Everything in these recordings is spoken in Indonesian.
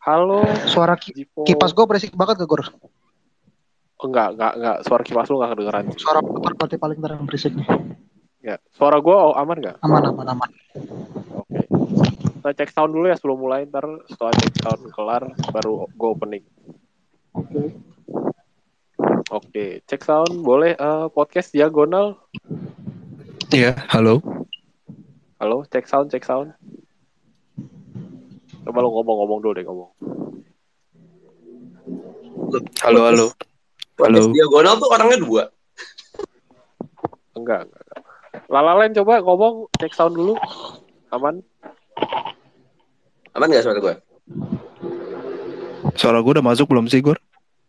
Halo, Suara ki- Jipo. kipas gue berisik banget gak Gor? Oh, enggak, enggak, enggak. Suara kipas lu enggak kedengeran. Suara motor berarti paling terang berisik nih. Ya. Suara gua oh, aman enggak? Aman, aman, aman. Oke. Kita cek sound dulu ya sebelum mulai. Ntar setelah cek sound kelar, baru gue opening. Oke. Oke, cek sound. Boleh eh, podcast diagonal. Iya, halo. Halo, cek sound, cek sound. Coba lu ngomong-ngomong dulu deh, ngomong. Halo, halo. Halo. diagonal tuh orangnya dua. Enggak, enggak. enggak. Lalalen coba ngomong, cek sound dulu. Aman? Aman gak suara gue? Suara gue udah masuk belum sih, Gor?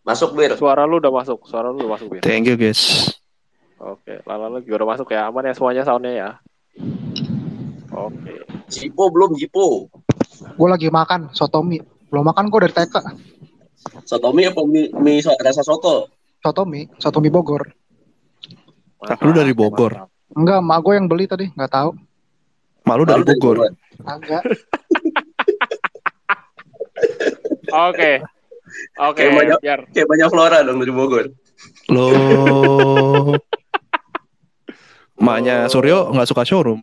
Masuk bir. Suara lu udah masuk, suara lu udah masuk, Bir. Thank you, guys. Oke, Lalalen juga udah masuk ya. Aman ya semuanya soundnya ya. Oke. Jipo belum Jipo. Gue lagi makan sotomi. Belum makan gue dari TK. Sotomi apa mie, mie so- rasa soto? Sotomi, sotomi Bogor. Mantap, Lu dari Bogor? Enggak, mak gue yang beli tadi, nggak tahu. Malu dari Bogor. Agak. Oke. Oke, Kayak banyak- biar Kayak banyak flora dong dari Bogor. Lo Maknya Suryo nggak suka showroom.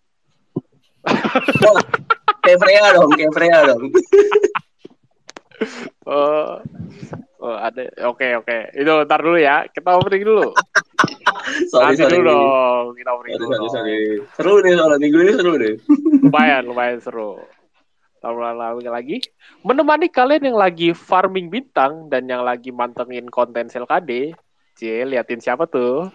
Kayak Freya dong, kayak Freya dong. Oh, oh ada. Oke, oke. Itu ntar dulu ya. Kita opening dulu. sorry, Nanti sorry. dulu dong. Kita opening Sorry, dulu. sorry, sorry. Seru nih soalnya minggu ini seru nih. Lumayan, lumayan seru. Tahun lalu lagi menemani kalian yang lagi farming bintang dan yang lagi mantengin konten SLKD. C, liatin siapa tuh?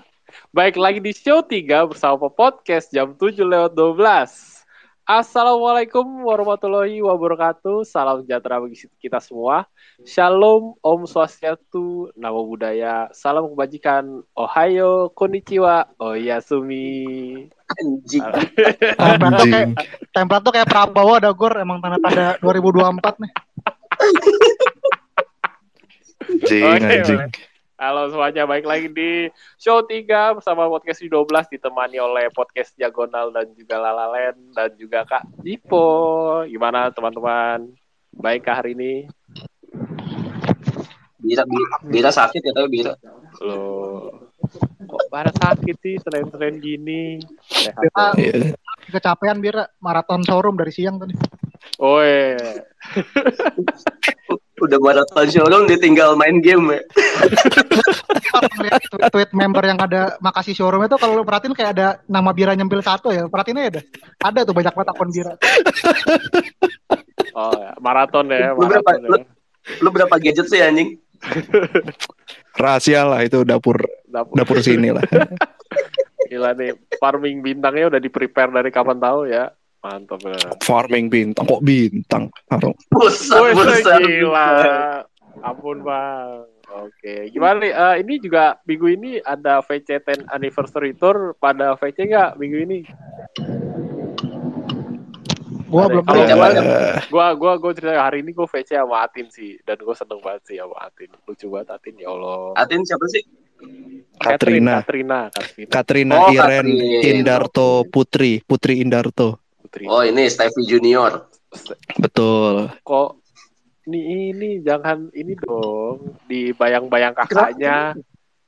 Baik lagi di show 3 bersama podcast jam 7 lewat 12. Assalamualaikum warahmatullahi wabarakatuh. Salam sejahtera bagi kita semua. Shalom, Om Swastiastu, Namo Buddhaya, Salam Kebajikan, Ohayo, Konnichiwa, Oyasumi. Anjing. Template tuh kayak, Anjing. template tuh kayak Prabowo ada Gor. Emang tanda-tanda 2024 nih. Anjing, Oke, anjing. Halo semuanya, baik lagi di show 3 bersama podcast di 12 ditemani oleh podcast Diagonal dan juga Lalalen dan juga Kak Jipo. Gimana teman-teman? Baikkah hari ini? Bira, bira, bira sakit ya tapi bira. Loh, kok pada sakit sih tren-tren gini? Sehat dong. Iya. kecapean Bira maraton showroom dari siang tadi. Oi, Udah maraton showroom ditinggal main game ya. Lihat tweet, tweet member yang ada Makasih showroom itu kalau lu perhatiin kayak ada nama Bira nyempil satu ya. Perhatiin aja ada. Ada tuh banyak banget akun Bira. oh ya, maraton ya, Lu berapa- maraton ya. Lu berapa gadget sih anjing? Rahasia lah itu dapur Dapur, dapur sini lah. gila nih, farming bintangnya udah di prepare dari kapan tahu ya. Mantap bener. Farming bintang kok bintang. Taruh. Buset, Wih, buset. gila. Ampun bang. Oke, gimana nih? Eh, ini juga minggu ini ada VC 10 anniversary tour. Pada VC nggak minggu ini? Gua belum tahu. gua, Eh, gua, gua, gua cerita hari ini gua VC sama Atin sih, dan gua seneng banget sih sama Atin. Lucu banget Atin ya Allah. Atin siapa sih? Katrina. Katrina, Katrina, Katrina Oh, Iren Katrin. Indarto Putri, Putri Indarto. Putri. Oh ini Stevie Junior. Betul. Kok ini ini jangan ini dong dibayang-bayang kakaknya.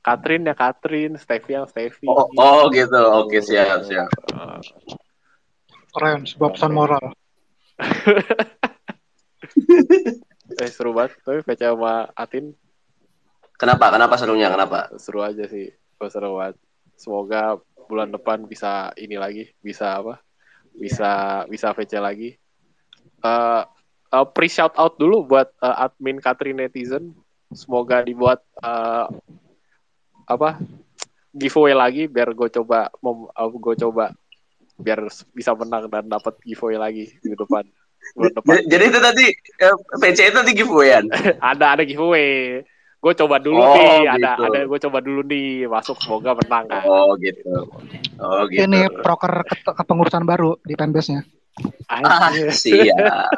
Katrin ya Katrin, Stevie yang Stevie. Oh, oh gitu. Oke siap siap. Eh, Keren, sebuah pesan moral. Eh seru banget tapi VC sama Atin Kenapa? Kenapa serunya? Kenapa? seru aja sih. Gue seru banget. Semoga bulan depan bisa ini lagi, bisa apa? Bisa bisa VC lagi. Eh eh, pre shout out dulu buat eh, admin Katrin netizen. Semoga dibuat eh, apa? giveaway lagi biar gue coba mem, gue coba biar bisa menang dan dapat giveaway lagi minggu depan. Bulan depan. Jadi, itu tadi eh, PC itu tadi giveawayan. ada ada giveaway. Gue coba dulu Oh, nih, ada gitu. ada gue coba dulu nih masuk semoga menang kan. Oh gitu. Oh gitu. Ini proker ke- kepengurusan baru di fanbase-nya. Ah, siap.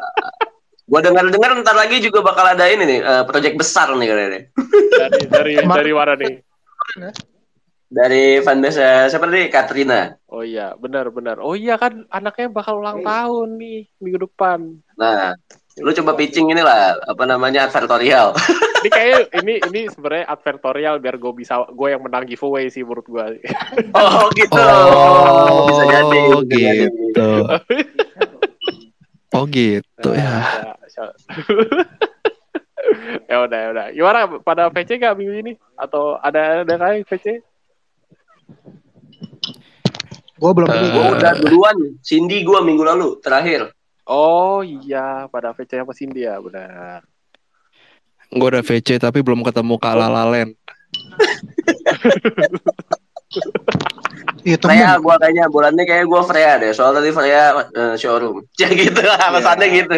Gua dengar-dengar ntar lagi juga bakal ada ini nih, eh, proyek besar nih kayaknya nih. dari dari dari mana nih? Dari fanbase siapa tadi? Katrina. Oh iya, benar benar. Oh iya kan anaknya bakal ulang tahun nih minggu depan. Nah, Lu coba pitching inilah apa namanya advertorial. Ini kayak ini ini sebenarnya advertorial biar gue bisa gue yang menang giveaway sih menurut gue. Oh gitu. Oh, bisa jadi. bisa jadi. gitu. Oh gitu ya. ya udah ya udah. Gimana pada VC gak minggu ini? Atau ada ada kayak VC? Gue belum Eh, ini. Gua udah duluan. Cindy gua minggu lalu terakhir. Oh iya, pada VC apa Cindy ya, benar. Gue udah VC tapi belum ketemu Kak Lalalen. Iya Freya gua kayaknya bulannya kayak gua Freya deh. Soal tadi Freya eh, showroom. Ya gitu lah alasannya Iya. gitu.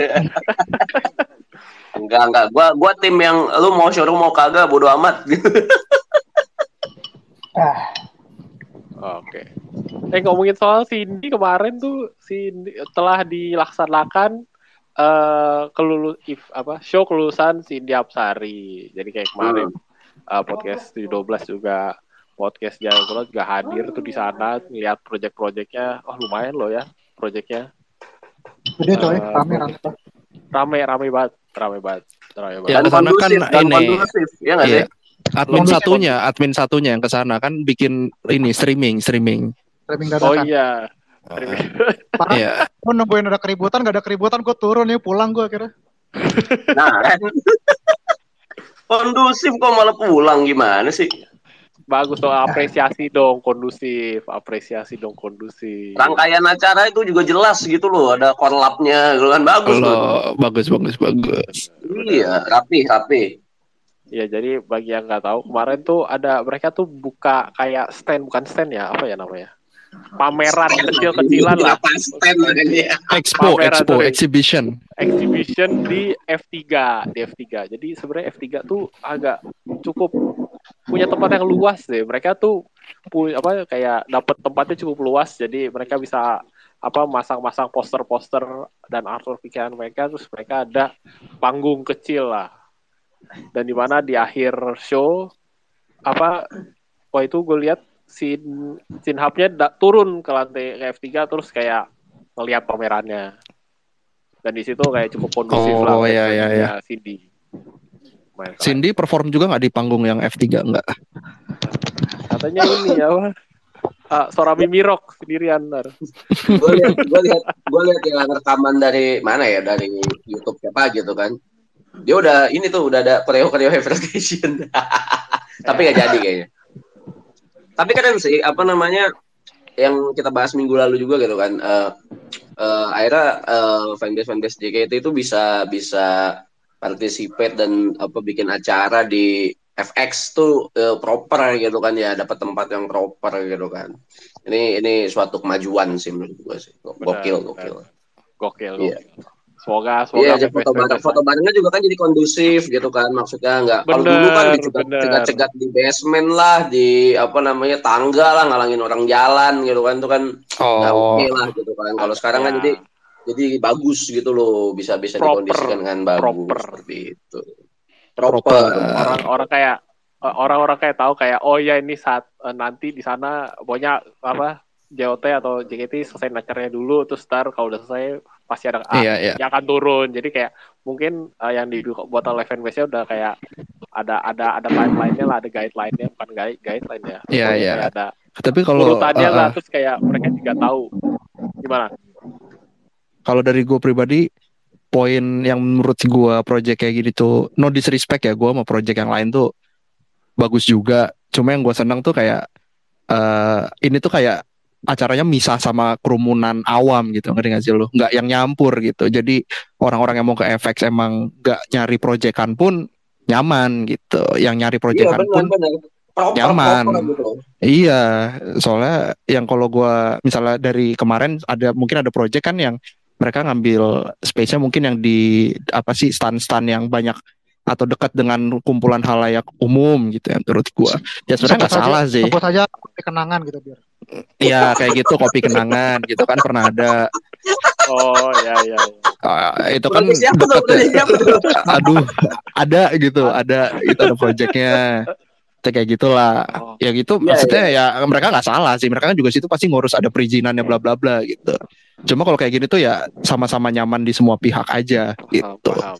enggak enggak. Gua gua tim yang lu mau showroom mau kagak bodo amat gitu. Oke. Eh ngomongin soal Cindy kemarin tuh Cindy telah dilaksanakan eh kelulu if, apa show kelulusan Cindy Apsari. Jadi kayak kemarin eh, podcast 12 juga podcast Jalan Kulo juga hadir tuh di sana ngeliat project-projectnya. Oh lumayan loh ya projectnya. Gede coy, Eh, rame rame. Rame rame banget, rame banget. Rame banget. Ya, kan ini. kondusif. Ya nggak sih? Admin satunya, admin satunya yang ke sana kan bikin ini streaming, streaming. Streaming Oh dadakan. iya. Parah. Iya. Gue nungguin ada keributan, gak ada keributan, gue turun nih pulang gue akhirnya. Nah, kan. kondusif kok malah pulang gimana sih? Bagus dong, apresiasi dong kondusif, apresiasi dong kondusif. Rangkaian acara itu juga jelas gitu loh, ada korlapnya gitu kan bagus. Kalau bagus bagus bagus. Iya, rapi, rapi. Ya jadi bagi yang nggak tahu kemarin tuh ada mereka tuh buka kayak stand bukan stand ya apa ya namanya pameran kecil-kecilan lah stand makanya. Expo, Pameran expo, tuh. exhibition. exhibition di F3 di F3 jadi sebenarnya F3 tuh agak cukup punya tempat yang luas deh mereka tuh punya apa kayak dapat tempatnya cukup luas jadi mereka bisa apa masang-masang poster-poster dan artwork pikiran mereka terus mereka ada panggung kecil lah dan di mana di akhir show apa wah itu gue lihat scene scene hubnya da- turun ke lantai ke F3 terus kayak ngelihat pamerannya dan di situ kayak cukup kondusif Oh, lah iya, iya, iya. ya Cindy keren. Cindy perform juga nggak di panggung yang F3 enggak? katanya ini ya apa Ah, Sorami Mirok sendirian ntar. gue lihat gue lihat gue lihat yang rekaman dari mana ya dari YouTube siapa gitu kan dia udah ini tuh udah ada koreo koreo presentation tapi nggak jadi kayaknya. Tapi keren sih apa namanya yang kita bahas minggu lalu juga gitu kan eh eh, akhirnya eh, fanbase fanbase JKT itu bisa bisa participate dan apa bikin acara di FX tuh eh, proper gitu kan ya dapat tempat yang proper gitu kan. Ini ini suatu kemajuan sih menurut gue sih. Gokil Benar, gokil. Gokil, Iya. gokil. Semoga semoga Iya, jadi foto bareng, foto barengnya juga kan jadi kondusif gitu kan, maksudnya nggak. Kalau dulu kan dicegat, bener. cegat-cegat di basement lah, di apa namanya tangga lah, ngalangin orang jalan gitu kan, itu kan nggak Oh, oke lah gitu kan. Kalau sekarang kan jadi jadi bagus gitu loh, bisa bisa Proper, dikondisikan dengan bagus proper. seperti itu. Proper. Orang-orang kayak orang-orang kayak tahu kayak oh ya ini saat eh, nanti di sana pokoknya apa JOT atau JKT selesai acaranya dulu terus ntar kalau udah selesai pasti ada ah, iya iya. yang akan turun. Jadi kayak mungkin eh, yang dibuat oleh fanbase nya udah kayak ada ada ada timelinenya lah ada guideline-nya bukan guide guideline ya Iya, iya. ada Tapi kalau urutannya uh, lah uh, terus kayak mereka juga tahu. Gimana? Kalau dari gue pribadi poin yang menurut gue project kayak gini tuh no disrespect ya gue sama project yang lain tuh bagus juga. Cuma yang gue senang tuh kayak eh ini tuh kayak acaranya misah sama kerumunan awam gitu ngerti gak sih lu nggak yang nyampur gitu jadi orang-orang yang mau ke FX emang nggak nyari proyekan pun nyaman gitu yang nyari Iya proyekan pun benar-benar. Proper, nyaman. proper gitu. Iya, soalnya yang kalau gua misalnya dari kemarin ada mungkin ada project kan yang mereka ngambil space-nya mungkin yang di apa sih stand-stand yang banyak atau dekat dengan kumpulan halayak umum gitu ya menurut gua. Ya sebenarnya nggak salah sih. Sebut saja kopi kenangan gitu biar. Iya kayak gitu kopi kenangan gitu kan pernah ada. oh ya ya, ya. Ah, itu kan siapa tuh? deket ya. Aduh, ada gitu, ada itu ada projectnya. Itu kayak gitulah. Oh. Ya gitu Iya, maksudnya ya mereka nggak salah sih. Mereka kan juga situ pasti ngurus ada perizinannya bla bla bla gitu. Cuma kalau kayak gini tuh ya sama-sama nyaman di semua pihak aja gitu. paham.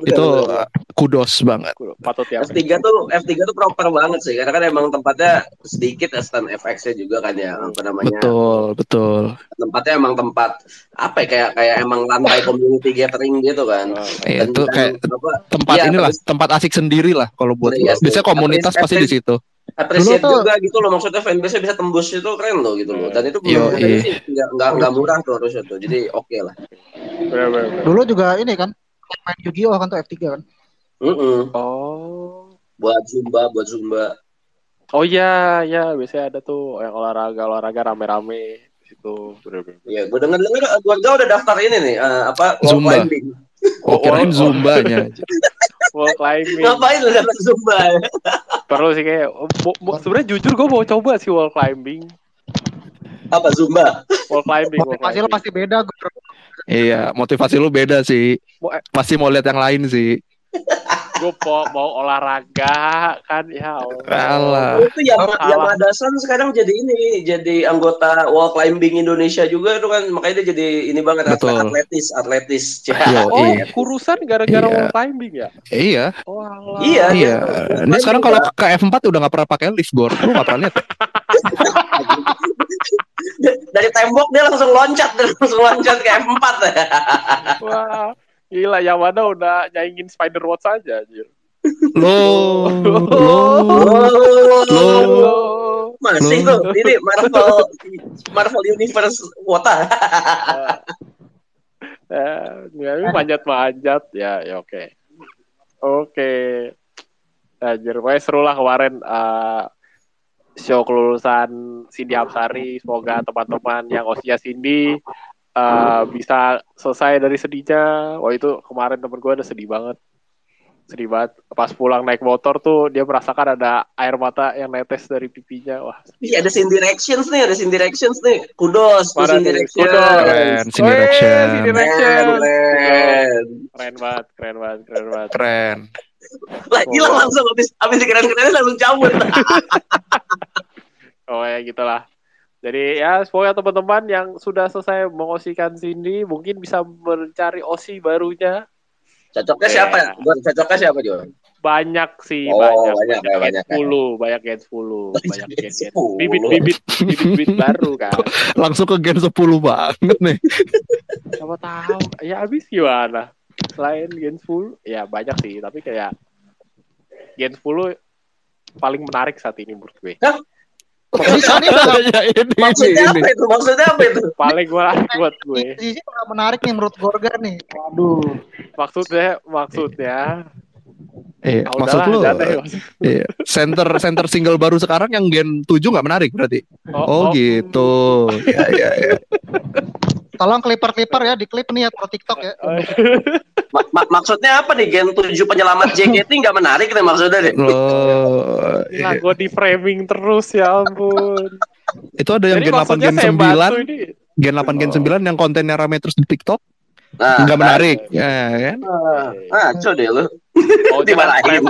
Itu uh, kudos banget. Patut ya. F3 tuh F3 tuh proper banget sih karena kan emang tempatnya sedikit stand FX-nya juga kan ya apa namanya Betul, betul. tempatnya emang tempat apa ya kayak kayak emang lantai community gathering gitu kan Iya, Dan- itu kayak apa, tempat Iya, inilah, tempat asik sendiri lah kalau buat Iya. Biasanya komunitas appreciate- pasti di situ. Appreciate Dulu tuh- juga gitu loh maksudnya fanbase bisa tembus itu keren loh gitu loh dan itu Yo, iya. nggak nggak nggak murah tuh harusnya tuh jadi oke lah Bener, bener, bener. Dulu juga ini kan main Yu-Gi-Oh kan tuh F3 kan. Mm-mm. Oh. buat zumba buat zumba Oh iya, ya biasanya ada tuh yang olahraga olahraga rame-rame di situ. Bener, bener. ya gue denger dengar keluarga udah daftar ini nih eh, apa Zumba. Oh, kirain oh, oh. zumbanya. Wall climbing. ngapain lu daftar zumba Perlu sih kayak sebenarnya jujur gue mau coba sih wall climbing. apa zumba Wall climbing, wall Motivasi lo pasti beda Gur. Iya, motivasi lu beda sih. Eh, Pasti mau lihat yang lain sih. Gue mau, mau olahraga kan ya. Allah. itu yang yang Adasan sekarang jadi ini jadi anggota wall climbing Indonesia juga itu kan makanya dia jadi ini banget Betul. atletis atletis Yo, Oh, iya. kurusan gara-gara Iya. wall climbing ya? Iya, Oh. Iya, iya. dia- Ini sekarang kalau ke F4 udah nggak pernah pakai lift, Gor. Lu nggak pernah lihat? dari tembok dia langsung loncat dia langsung loncat ke M4 Wah, gila Yamada udah nyaingin Spider Watch aja anjir. Lo, lo, oh, lo. masih tuh ini Marvel Marvel Universe wota Eh, ya, manjat-manjat ya, ya oke. Oke. Anjir, pokoknya seru lah kemarin eh, show kelulusan Cindy Hapsari. Semoga teman-teman yang osia Cindy eh, bisa selesai dari sedihnya. Wah itu kemarin temen gue ada sedih banget. Sedih banget. Pas pulang naik motor tuh dia merasakan ada air mata yang netes dari pipinya. Wah, Iya ada Sin Directions nih ada Sin Directions nih kudos nih? Directions Kudos. Keren. Keren, keren. Keren banget, keren banget, keren banget. Keren. lah gila langsung habis habis dikeren keren langsung cabut Oh ya gitulah. Jadi ya semoga teman-teman yang sudah selesai mengosikan Cindy mungkin bisa mencari osi barunya. cocoknya Iya. siapa Gon, cocoknya siapa Jon Banyak sih, Oh, banyak. banyak ya, banyak ya. Gen 10, banyak Gen 10, Banyak banyak Gen Gen Gen. 10. Bibit-bibit bibit-bibit baru kan. Langsung ke Gen 10 banget nih. Siapa tahu. Ya habis gimana? Selain Gen 10, ya banyak sih, tapi kayak Gen 10 paling menarik saat ini menurut gue. Bisa nih ya ini, maksudnya ini. apa itu maksudnya apa itu Paling menarik buat gue. sini nggak menarik nih menurut Gorga nih. Waduh. Maksudnya, maksudnya. Iya, Ah, maksud lu iya. center center single baru sekarang yang Gen 7 nggak menarik berarti. Oh, gitu. Ya ya ya. Tolong clipper-clipper ya, diklip nih ya pro TikTok ya. Oh, Ma- ma- maksudnya apa nih Gen 7 penyelamat JKT nggak menarik nih maksudnya nih Loh, Gila, gue di framing terus ya ampun. itu ada yang Jadi Gen 8 maksudnya Gen saya bantu 9, ini. Gen 8 Gen 9 yang kontennya rame terus di TikTok nah, nggak menarik. Ya kan? ah coba deh lu Oh, dimarahin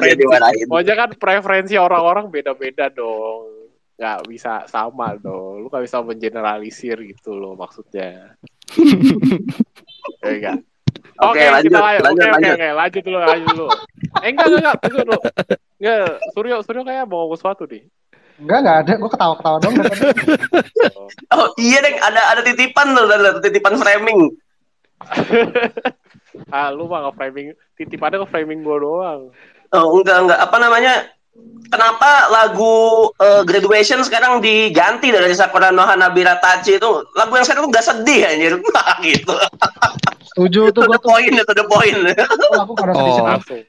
kan preferensi orang-orang beda-beda dong. Nggak bisa sama dong. Lu nggak bisa mengeneralisir gitu loh maksudnya. ya enggak. Oke, Oke, lanjut, kita lanjut. lanjut, lanjut. oke, lanjut dulu, lanjut dulu. Eh, enggak, enggak, enggak, tunggu dulu. Enggak, Suryo, Suryo kayak mau ngomong sesuatu nih. Enggak, enggak ada. Gue ketawa-ketawa dong. oh iya deh ada ada titipan tuh ada titipan framing ah, lu mah nge-framing, titipannya nge-framing gua doang. oh enggak enggak apa namanya Kenapa lagu eh, graduation sekarang diganti dari Sakura no Hanabira Tachi itu lagu yang sekarang tuh gak sedih anjir gitu. Setuju tuh the point, to the point. Aku Oh. Langsung.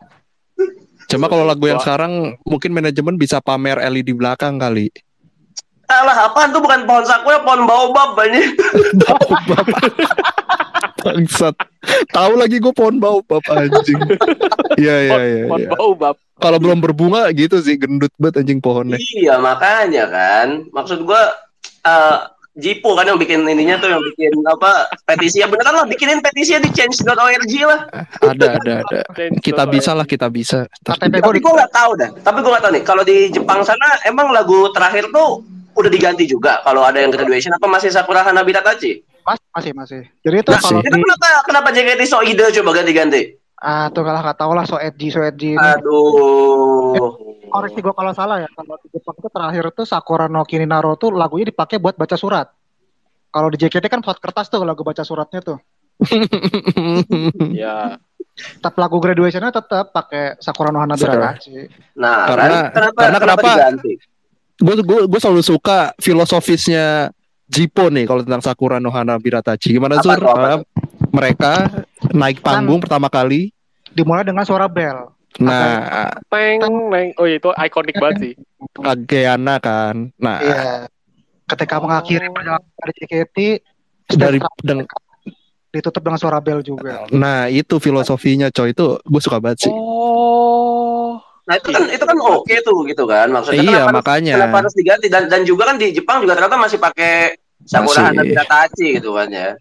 Cuma kalau lagu yang sekarang mungkin manajemen bisa pamer LED di belakang kali. Alah apaan tuh bukan pohon sakura, pohon baobab banyak. Baobab. Bangsat. Tahu lagi gue pohon baobab anjing. Iya iya iya. pon iya. bau bab. Kalau belum berbunga gitu sih gendut banget anjing pohonnya. Iya makanya kan. Maksud gua eh Jipo kan yang bikin ininya tuh yang bikin apa petisi ya beneran lah bikinin petisi di change.org lah. Ada ada ada. Kita bisa lah kita bisa. Gue Tapi gua nggak tahu dah. Tapi gua nggak tahu nih kalau di Jepang sana emang lagu terakhir tuh udah diganti juga kalau ada yang graduation apa masih Sakura Hanabira Tachi? Masih, masih, masih. Jadi itu Masih. kalau Itu di kenapa kenapa JKT so ide coba ganti-ganti? ah tuh kalau nggak tahu lah so edgy, so edgy. Aduh. Koreksi gue kalau salah ya. Kalau di Jepang itu terakhir tuh Sakura no Kininaro tuh lagunya dipakai buat baca surat. Kalau di JKT kan pesawat kertas tuh lagu baca suratnya tuh. Ya. Tetap lagu graduationnya tetap pakai Sakura no Hanabira. Tachi. Nah, Karena- kan, kenapa karena kenapa kenapa- gue gue selalu suka filosofisnya Jipo nih kalau tentang Sakura no Hana Biratachi. Gimana Apa Sur? tuh, apa Eh, mereka naik panggung pertama kali. Dimulai dengan suara bell. Nah, Teng, neng. Oh itu ikonik banget sih. Ageana kan. Nah, Iya. Ketika Oh. mengakhiri perjalanan dari JKT dari deng- ditutup dengan suara bell juga. nah itu filosofinya coy itu gue suka banget sih. Oh. Nah, itu kan itu kan oke tuh gitu kan. Maksudnya iya kenapa, harus- makanya. kenapa harus diganti dan dan juga kan di Jepang juga ternyata masih pakai Sakura Masih. Tachi gitu kan ya.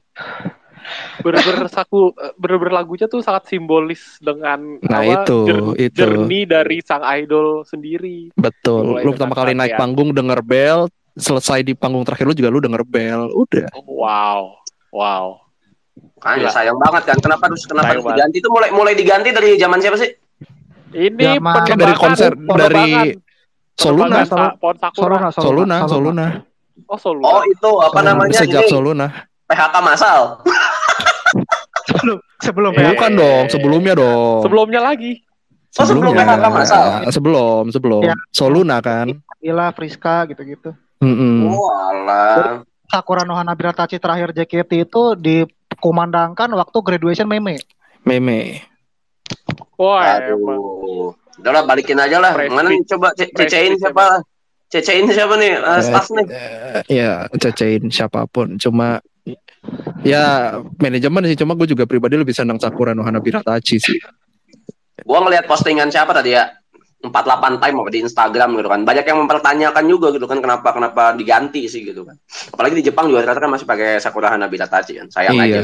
Bener-bener saku, bener-bener lagunya tuh sangat simbolis dengan Nah, apa, itu, jour- itu. journey dari sang idol sendiri. Betul. Mulai Lu pertama kali naik latihan. panggung denger bel, selesai di panggung terakhir lu juga lu denger bel. Udah. Wow. Wow. Kan sayang banget kan kenapa harus kenapa Sayang harus diganti itu mulai mulai diganti dari zaman siapa sih? Ini dari konser dari Soluna, Pohon Sakura. Soluna, Soluna, Soluna. Oh, Soluna. Oh, itu apa Soluna. namanya Sejak ini Soluna. PHK massal. sebelum sebelum Eh, ya. Bukan dong, sebelumnya dong. Sebelumnya lagi. Oh, sebelum PHK massal. Sebelum, sebelum. Ya. Soluna kan. Ila, Friska gitu-gitu. Mm-mm. Oh, alah. Sakura no Hanabira Tachi terakhir JKT itu dikumandangkan waktu graduation Meme. Meme. Wah, emang. Aduh. Udah lah balikin aja lah. Mana coba ce- Fresh cecein fit siapa? Cecein siapa nih? Eh, staff nih. Ya, cecein siapa pun. Cuma ya manajemen sih. Cuma gue juga pribadi lebih senang Sakura no Hanabira Tachi sih. Gua ngeliat postingan siapa tadi ya? 48 time apa di Instagram gitu kan. Banyak yang mempertanyakan juga gitu kan kenapa kenapa diganti sih gitu kan. Apalagi di Jepang juga ternyata kan masih pakai Sakura Hanabira Tachi kan. Sayang aja.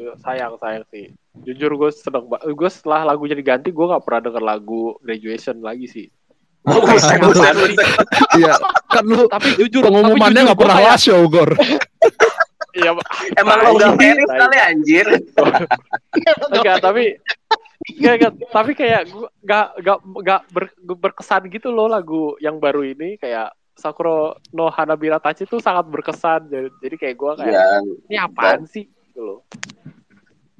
Iya. sayang sayang sih jujur gue seneng banget gue setelah lagunya diganti gue nggak pernah denger lagu graduation lagi sih Oh. Iya, kan lu tapi jujur pengumumannya nggak pernah last show, Gor. iya Emang lo gak fair sekali anjir. enggak tapi enggak, tapi kayak gue nggak nggak nggak ber- berkesan gitu loh lagu yang baru ini. Kayak Sakura no Hanabira Tachi tuh sangat berkesan. Jadi, jadi kayak gue kayak Ya, ini apaan sih? Gitu loh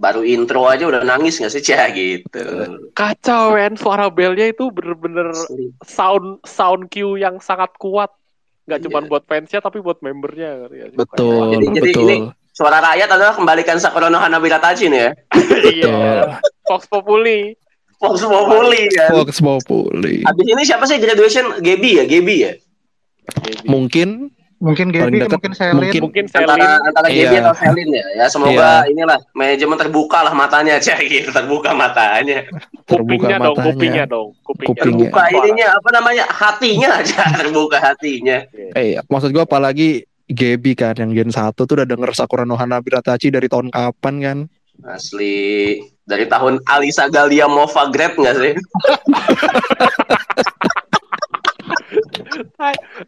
baru intro aja udah nangis gak sih Cah gitu. kacau men suara belnya itu bener-bener sound sound cue yang sangat kuat nggak cuma Iya. buat fansnya tapi buat membernya nggak? Betul, Jadi- jadi betul. ini- Suara rakyat adalah kembalikan Sakura no Hanabira Tachi nih ya. iya Fox Populi Fox Populi kan. Fox Populi. Habis ini siapa sih graduation? Gaby ya, Gaby ya. Mungkin Mungkin Gaby, mungkin Selin. mungkin- mungkin Antara Selin antara Gaby Iya. atau Selin ya. Ya semoga inilah manajemen terbuka lah matanya Cah gitu, terbuka matanya. kupingnya terbuka dong matanya. kupingnya dong kupingnya Kupingnya. Terbuka ininya apa namanya? Hatinya aja terbuka hatinya. Eh, maksud gua apalagi Gaby kan yang Gen 1 tuh udah denger Sakura no Hanabira Tachi dari tahun kapan kan? Asli dari tahun Alisa Galia Mova Grab nggak sih?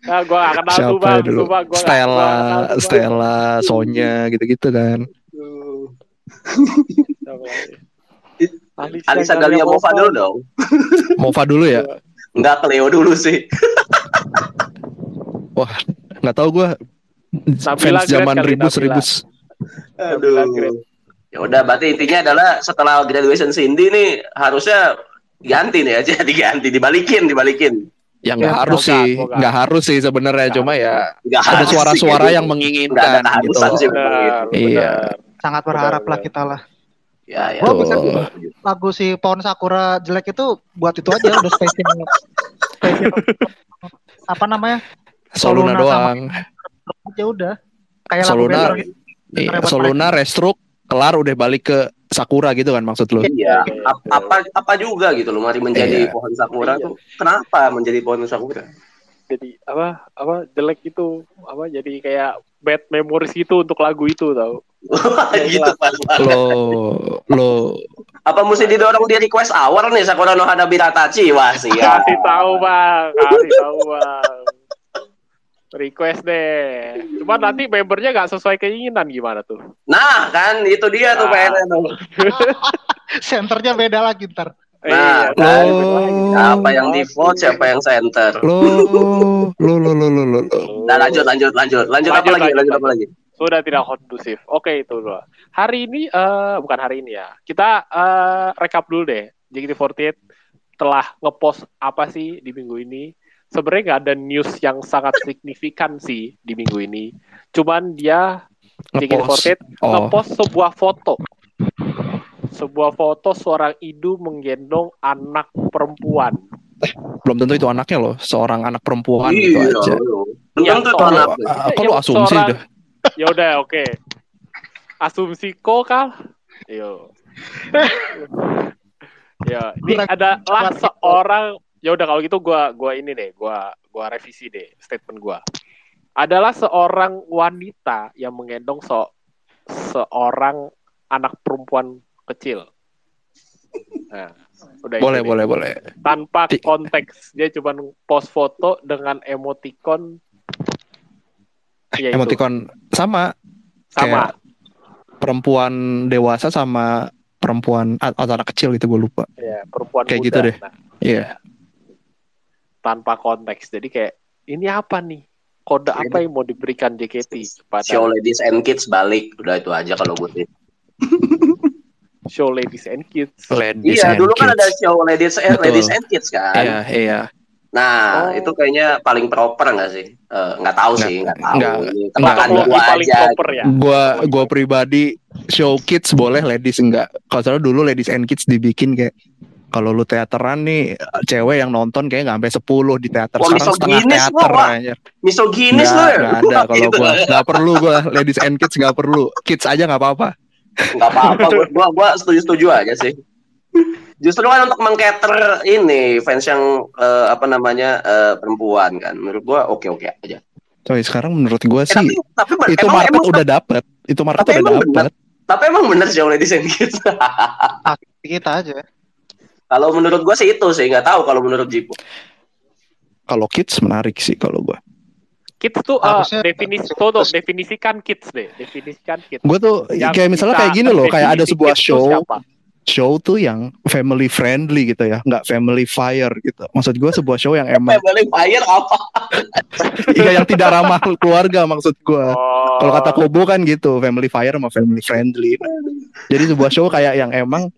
nah gue gak kenal tuh Siapa bang ya dulu? Sumpah, gua Stella, gua kenal tuh, Bang. Stella, Sonya gitu-gitu kan. Lagi? Alisa Galia Mova dulu dong. Mova dulu ya? Enggak Cleo dulu sih. Nggak tahu gua Nabila fans zaman ribus ribus. Aduh. Ya udah berarti intinya adalah setelah graduation Cindy nih harusnya ganti nih aja diganti dibalikin dibalikin. Ya nggak Ya, harus semoga, sih, nggak harus sih sebenarnya. Cuma ya Nggak ada suara-suara yang gitu. menginginkan ada gitu. sih. Benar, Iya. benar. Sangat berharap lah kita lah. Ya ya. Gua bisa lagu si Pohon Sakura jelek itu buat itu aja udah spesial. spesial. Apa namanya? Soluna Soluna doang. Aja udah. Kayak Soluna. Gitu. Iya, Soluna restruk kelar udah balik ke Sakura gitu kan maksud lu? Iya, oke. apa apa juga gitu loh mari menjadi Iya. pohon sakura Iya. tuh. Kenapa menjadi pohon sakura? jadi apa apa jelek itu apa jadi kayak bad memories gitu untuk lagu itu tau gitu pas banget. Lo lo Apa mesti didorong di request hour nih Sakura no Hanabira Tachi? Wah, siap. kasih tahu bang kasih tahu bang Request deh. Cuma nanti membernya nggak sesuai keinginan gimana tuh? Nah, kan itu dia tuh Ah. PR-nya tuh. Senternya beda lagi ntar. Nah, Iya, kan. Oh. Siapa yang default, siapa yang center. Lo, lo, lo, lo, lo, lo. Nah, lanjut, lanjut, lanjut. Lanjut, apa Lanjut, lagi? lanjut, Lanjut, apa lagi? sudah tidak kondusif. Oke itu dulu. Hari ini eh bukan hari ini ya. Kita eh rekap dulu deh. JKT48 telah ngepost apa sih di minggu ini? Sebenarnya nggak ada news yang sangat signifikan sih di minggu ini. Cuman dia JKT48 Oh, ngepost sebuah foto. Sebuah foto seorang idu menggendong anak perempuan. belum tentu itu anaknya loh, seorang anak perempuan gitu Iya, aja. loh. Belum Yang tentu itu tolong. anak. Ah, Kok lu Yang asumsi seorang- dah? Ya udah oke. Asumsi kok kal. Yo. ya, ini Gua- adalah gua- seorang ya udah kalau gitu gua gua ini deh, gua gua revisi deh statement gua. Adalah seorang wanita yang menggendong so, seorang anak perempuan kecil. Nah, udah itu Boleh, deh. boleh, boleh. Tanpa konteks, dia cuma post foto dengan emoticon ya itu, Emoticon sama sama perempuan dewasa sama perempuan atau anak kecil gitu gue lupa. ya perempuan Kayak muda. gitu deh. Nah, Iya. Tanpa konteks jadi kayak ini apa nih kode apa yang mau diberikan JKT kepada Show ladies and kids balik. Udah itu aja kalau gue sih. show ladies and kids Ladies Iya, and dulu kan kids. ada show ladies and, Betul. ladies and kids kan. Iya, iya. Nah, Oh. itu kayaknya paling proper nggak sih? Eh, nggak tahu Nggak, sih, nggak tahu. nggak, nggak, nggak. Teknologi gua paling aja. proper ya Gua gua pribadi show kids boleh, ladies enggak. Kalau dulu ladies and kids dibikin kayak kalau lu teateran nih cewek yang nonton kayak nggak sampai 10 di teater Wah, sekarang setengah teater anjir. Misoginis Nggak, lu ya? nggak ada kalau gua nggak perlu gua ladies and kids nggak perlu kids aja nggak apa-apa Nggak apa-apa, gua, gua, gua setuju-setuju aja sih. Justru kan untuk mengcater ini fans yang eh, apa namanya eh, perempuan kan. Menurut gua oke-oke aja. Coy sekarang menurut gua Eh, sih tapi tapi itu emang, market emang, udah dapet itu market Tapi udah dapet tapi emang bener show ladies and kids. Kita aja. Kalau menurut gua sih itu sih, nggak tahu kalau menurut Jipu. kalau kids menarik sih kalau gua kids tuh Harusnya- definisi tuh, tuh, definisikan kids deh definisikan kids gua tuh Yang kayak misalnya kayak gini loh kayak ada sebuah show show tuh yang family friendly gitu ya nggak family fire gitu maksud gua sebuah show yang emang Family Fire apa? iya yang tidak ramah keluarga maksud gua Oh, Kalau kata Kobo kan gitu, family fire sama family friendly. Jadi sebuah show kayak yang emang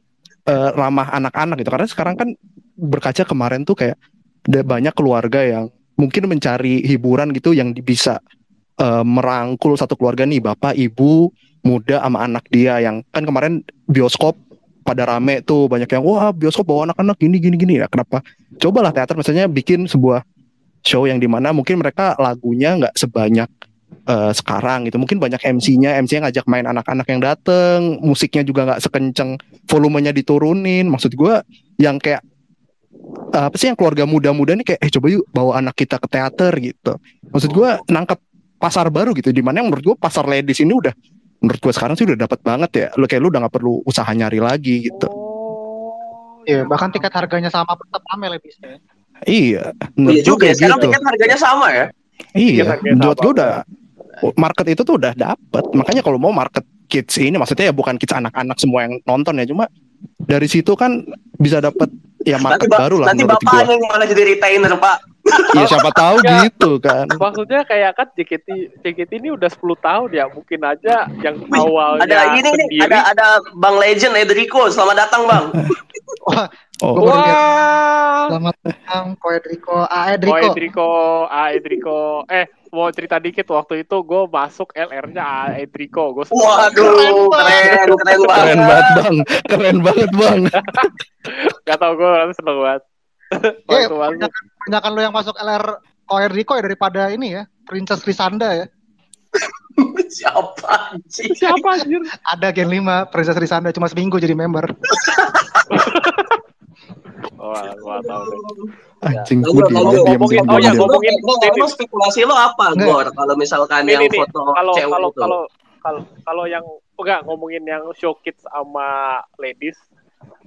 eh, ramah anak-anak gitu. Karena sekarang kan berkaca kemarin tuh kayak ada banyak keluarga yang mungkin mencari hiburan gitu yang bisa eh, merangkul satu keluarga nih, bapak, ibu, muda sama anak dia yang kan kemarin bioskop pada rame tuh banyak yang wah bioskop bawa anak-anak gini gini gini ya kenapa cobalah teater misalnya bikin sebuah show yang di mana mungkin mereka lagunya nggak sebanyak eh, sekarang gitu. Mungkin banyak MC-nya MC-nya ngajak main anak-anak yang dateng musiknya juga nggak sekenceng volumenya diturunin. Maksud gua yang kayak eh, apa sih yang keluarga muda-muda nih kayak eh coba yuk bawa anak kita ke teater gitu. Maksud gua nangkep pasar baru gitu. Di mana yang menurut gua pasar ladies ini udah menurut gua sekarang sih udah dapat banget ya. Lu kayak lu udah nggak perlu usaha nyari lagi gitu. Oh, Iya, bahkan tiket harganya sama tetap rame lebihnya. iya menurut Iya juga ya, sekarang gitu. tiket harganya sama ya. Iya, menurut sama, gue udah market itu tuh udah dapet. Makanya kalau mau market kids ini maksudnya ya bukan kids anak-anak semua yang nonton ya, cuma dari situ kan bisa dapet ya Nanti, market ba- baru lah nanti bapaknya yang malah jadi retainer, Pak. Ya siapa tahu Ya. gitu kan. maksudnya kayak kan JKT JKT ini udah 10 tahun ya mungkin aja yang Wih, awalnya Ada ini nih, sendiri ada ada Bang Legend Edrico. Selamat datang, Bang. Wah, Oh, Gua. Wah, selamat datang Ko Edrico. Ah, Oh Edrico. Edrico, ah Edrico. Eh, mau cerita dikit waktu itu gue masuk LR-nya ah Edrico. Gue Waduh, keren, keren banget. keren banget bang, keren banget bang. Gak tau gue seneng banget. Eh. Kebanyakan lo yang masuk LR Ko Edrico ya daripada ini ya, Princess Risanda ya. Siapa sih? Siapa anjir? Ada Gen 5 Princess Risanda cuma seminggu jadi member. Oh, gua tau deh. Anjing Lanjut, gue diam diam oh ya, ngomongin emang spekulasi lo apa, Nggak. Gor? Kalau misalkan yang foto Kalau cewek kalau itu. kalau kalau kalau yang enggak ngomongin yang show kids sama ladies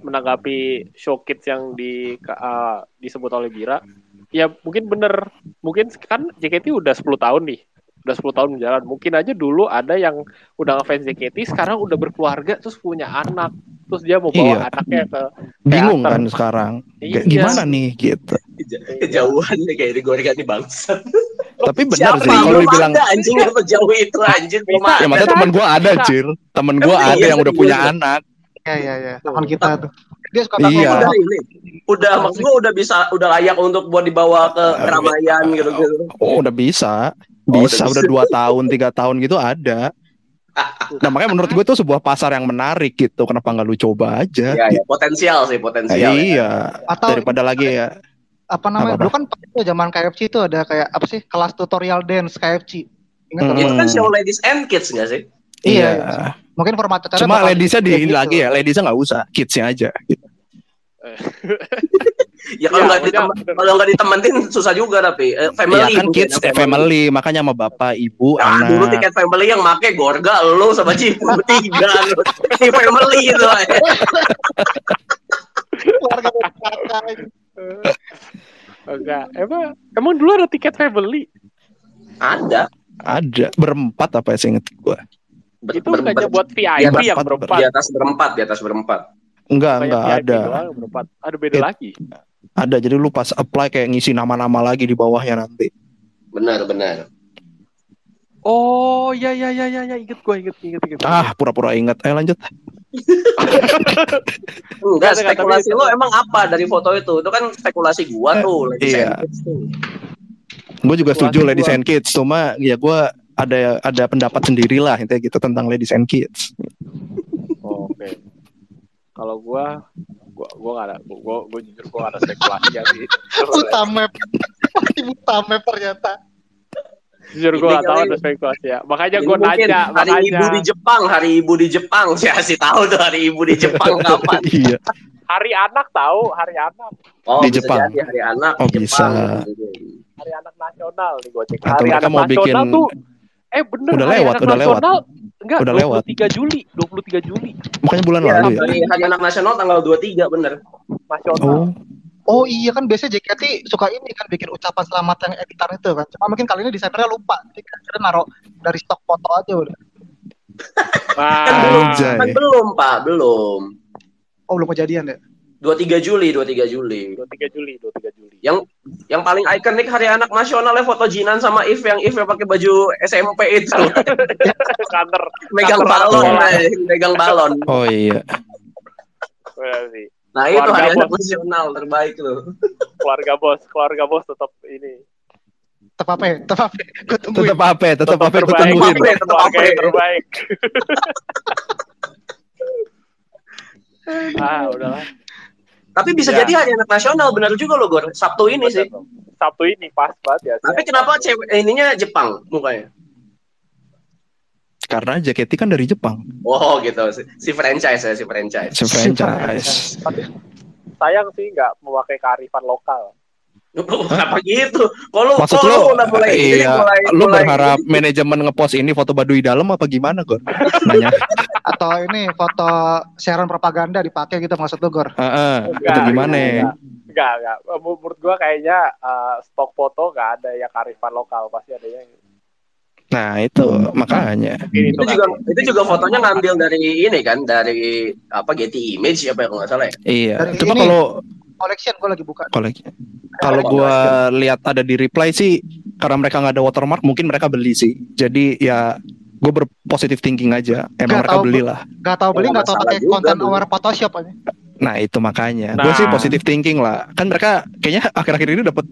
menanggapi show kids yang di uh, disebut oleh Bira ya mungkin bener. Mungkin kan JKT udah 10 tahun nih. Udah 10 tahun berjalan. Mungkin aja dulu ada yang udah ngefans JKT sekarang udah berkeluarga terus punya anak terus dia mau bawa Iya. anaknya ke Bingung Teater. kan sekarang. Iya. Gimana nih gitu. Kejauhan nih kayak digoreng nih bangsat. Tapi benar Siapa sih yang kalau belum dibilang ada, anjing lu jauh itu anjing Bisa. ya maksudnya teman gua ada, Cir. Temen gua Iya, ada yang udah serius. punya anak. Iya iya iya. Teman kita tuh. Dia suka Iya. Udah ini. Udah maksud gua udah bisa udah layak untuk buat dibawa ke keramaian gitu-gitu. Oh, udah bisa. Oh, Bisa udah udah dua tahun, tiga tahun gitu ada. Nah makanya menurut gue itu sebuah pasar yang menarik gitu. Kenapa nggak lu coba aja? Iya, ya, potensial sih, Nah, potensial. ya. iya. Atau Daripada lagi ya. apa namanya? Apa-apa? Dulu kan itu zaman KFC itu ada kayak apa sih? Kelas tutorial dance KFC. Ingat Hmm. Itu kan show ladies and kids nggak sih? Iya, Iya. Mungkin format acara Cuma ladiesnya di gitu. lagi ya. Ladiesnya nggak usah. Kidsnya aja. Gitu. Ya kalau Iya, nggak ditemen- kalau nggak ditemenin susah juga tapi Eh, family. Iya kan mungkin kids ya, eh, family. Makanya sama bapak, ibu, Ah, anak. dulu tiket family yang make Gorga lu sama Cipu tiga lu. Di family itu. keluarga besar. enggak emang emang dulu ada tiket family Ada. Ada berempat apa ya inget gue. Ber- itu ber- buat VIP Iya, yang berempat, berempat di atas berempat, di atas berempat. Enggak, enggak VIP ada. doang, berempat ada beda It- lagi Ada. Jadi lu pas apply kayak ngisi nama-nama lagi di bawahnya nanti. Benar, benar. oh ya ya ya ya ya inget gue inget inget inget Ah, pura-pura ingat. Ayo lanjut. Enggak, Nggak, nggak, spekulasi lo emang apa dari foto itu? Itu kan spekulasi gua tuh, lagi iya. Gue juga setuju gua. and Kids. Cuma ya gue ada ada pendapat sendiri lah intinya gitu tentang Ladies and Kids. Oh, oke kalau gue gue gue gak ada gue gue jujur gue gak ada spekulasi ya sih Buta map. Masih buta map ternyata. jujur gue Ini gak tahu ada spekulasi ya makanya gue mungkin nanya hari makanya ibu di Jepang, hari ibu di Jepang. Saya sih tahu tuh hari ibu di Jepang kapan. iya. hari anak tahu hari anak Oh, Di Jepang. jadi hari anak Oh, di bisa. Jepang. hari anak nasional nih gue cek Atau hari anak mau nasional bikin- tuh eh bener Udah hari lewat, anak udah lewat. Enggak Udah 23 Juli 23 Juli Makanya bulan Iya, lalu ya. hari, anak nasional tanggal 23 bener. nasional Oh, Oh iya kan biasanya JKT suka ini kan bikin ucapan selamat yang editan itu kan. Cuma mungkin kali ini desainernya lupa. Jadi kan naruh dari stok foto aja udah. Kan Wah, belum, Anjay. kan belum, Pak, belum. Oh belum kejadian ya. 23 Juli, 23 Juli. 23 Juli 23 Juli Yang paling ikonik hari anak nasionalnya foto Jinan sama If yang If yang pakai baju SMP itu. kantor megang Kantor balon, sekolah. eh, megang balon. oh iya. Sih. Nah, itu Keluarga hari anak bos. nasional terbaik loh. keluarga bos keluarga bos tetap ini Tetap apa ya? Tetap apa ya? Tetap apa? ya? Tetap apa? Tetap apa? keluarga yang terbaik ah udahlah Tapi bisa Ya. jadi hari anak nasional benar juga loh, Gor. Sabtu ini sih. Sabtu ini pas banget ya Tapi kenapa cewek eh, ininya Jepang mukanya? Karena JKT kan dari Jepang. Oh gitu, si, si franchise ya, si franchise. Si franchise. Tapi sayang sih nggak memakai kearifan lokal Kenapa gitu? Kalau Maksud kalau lo, udah mulai ini, iya, mulai, lu mulai- berharap manajemen ngepost ini foto Baduy dalam apa gimana, Gor? Nanya. Atau ini foto siaran propaganda dipakai gitu maksud lu Gor. Heeh, Enggak, itu gimana? enggak, enggak enggak menurut gua kayaknya eh, stok foto nggak ada yang kearifan lokal pasti ada yang Nah, itu makanya. itu itu juga kan. itu juga fotonya ngambil dari ini kan dari apa Getty Image apa ya kalau nggak salah ya. Iya. Dari Cuma kalau Collection gue lagi buka. kalau kalau gua lihat ada di reply sih karena mereka nggak ada watermark mungkin mereka beli sih. Jadi ya gue berpositif thinking aja. Emang Nggak mereka tahu, beli lah. Gak tau beli, gak tau masalah pakai konten aware Photoshop aja. Nah itu makanya. Nah. Gue sih positif thinking lah. Kan mereka kayaknya akhir-akhir ini dapat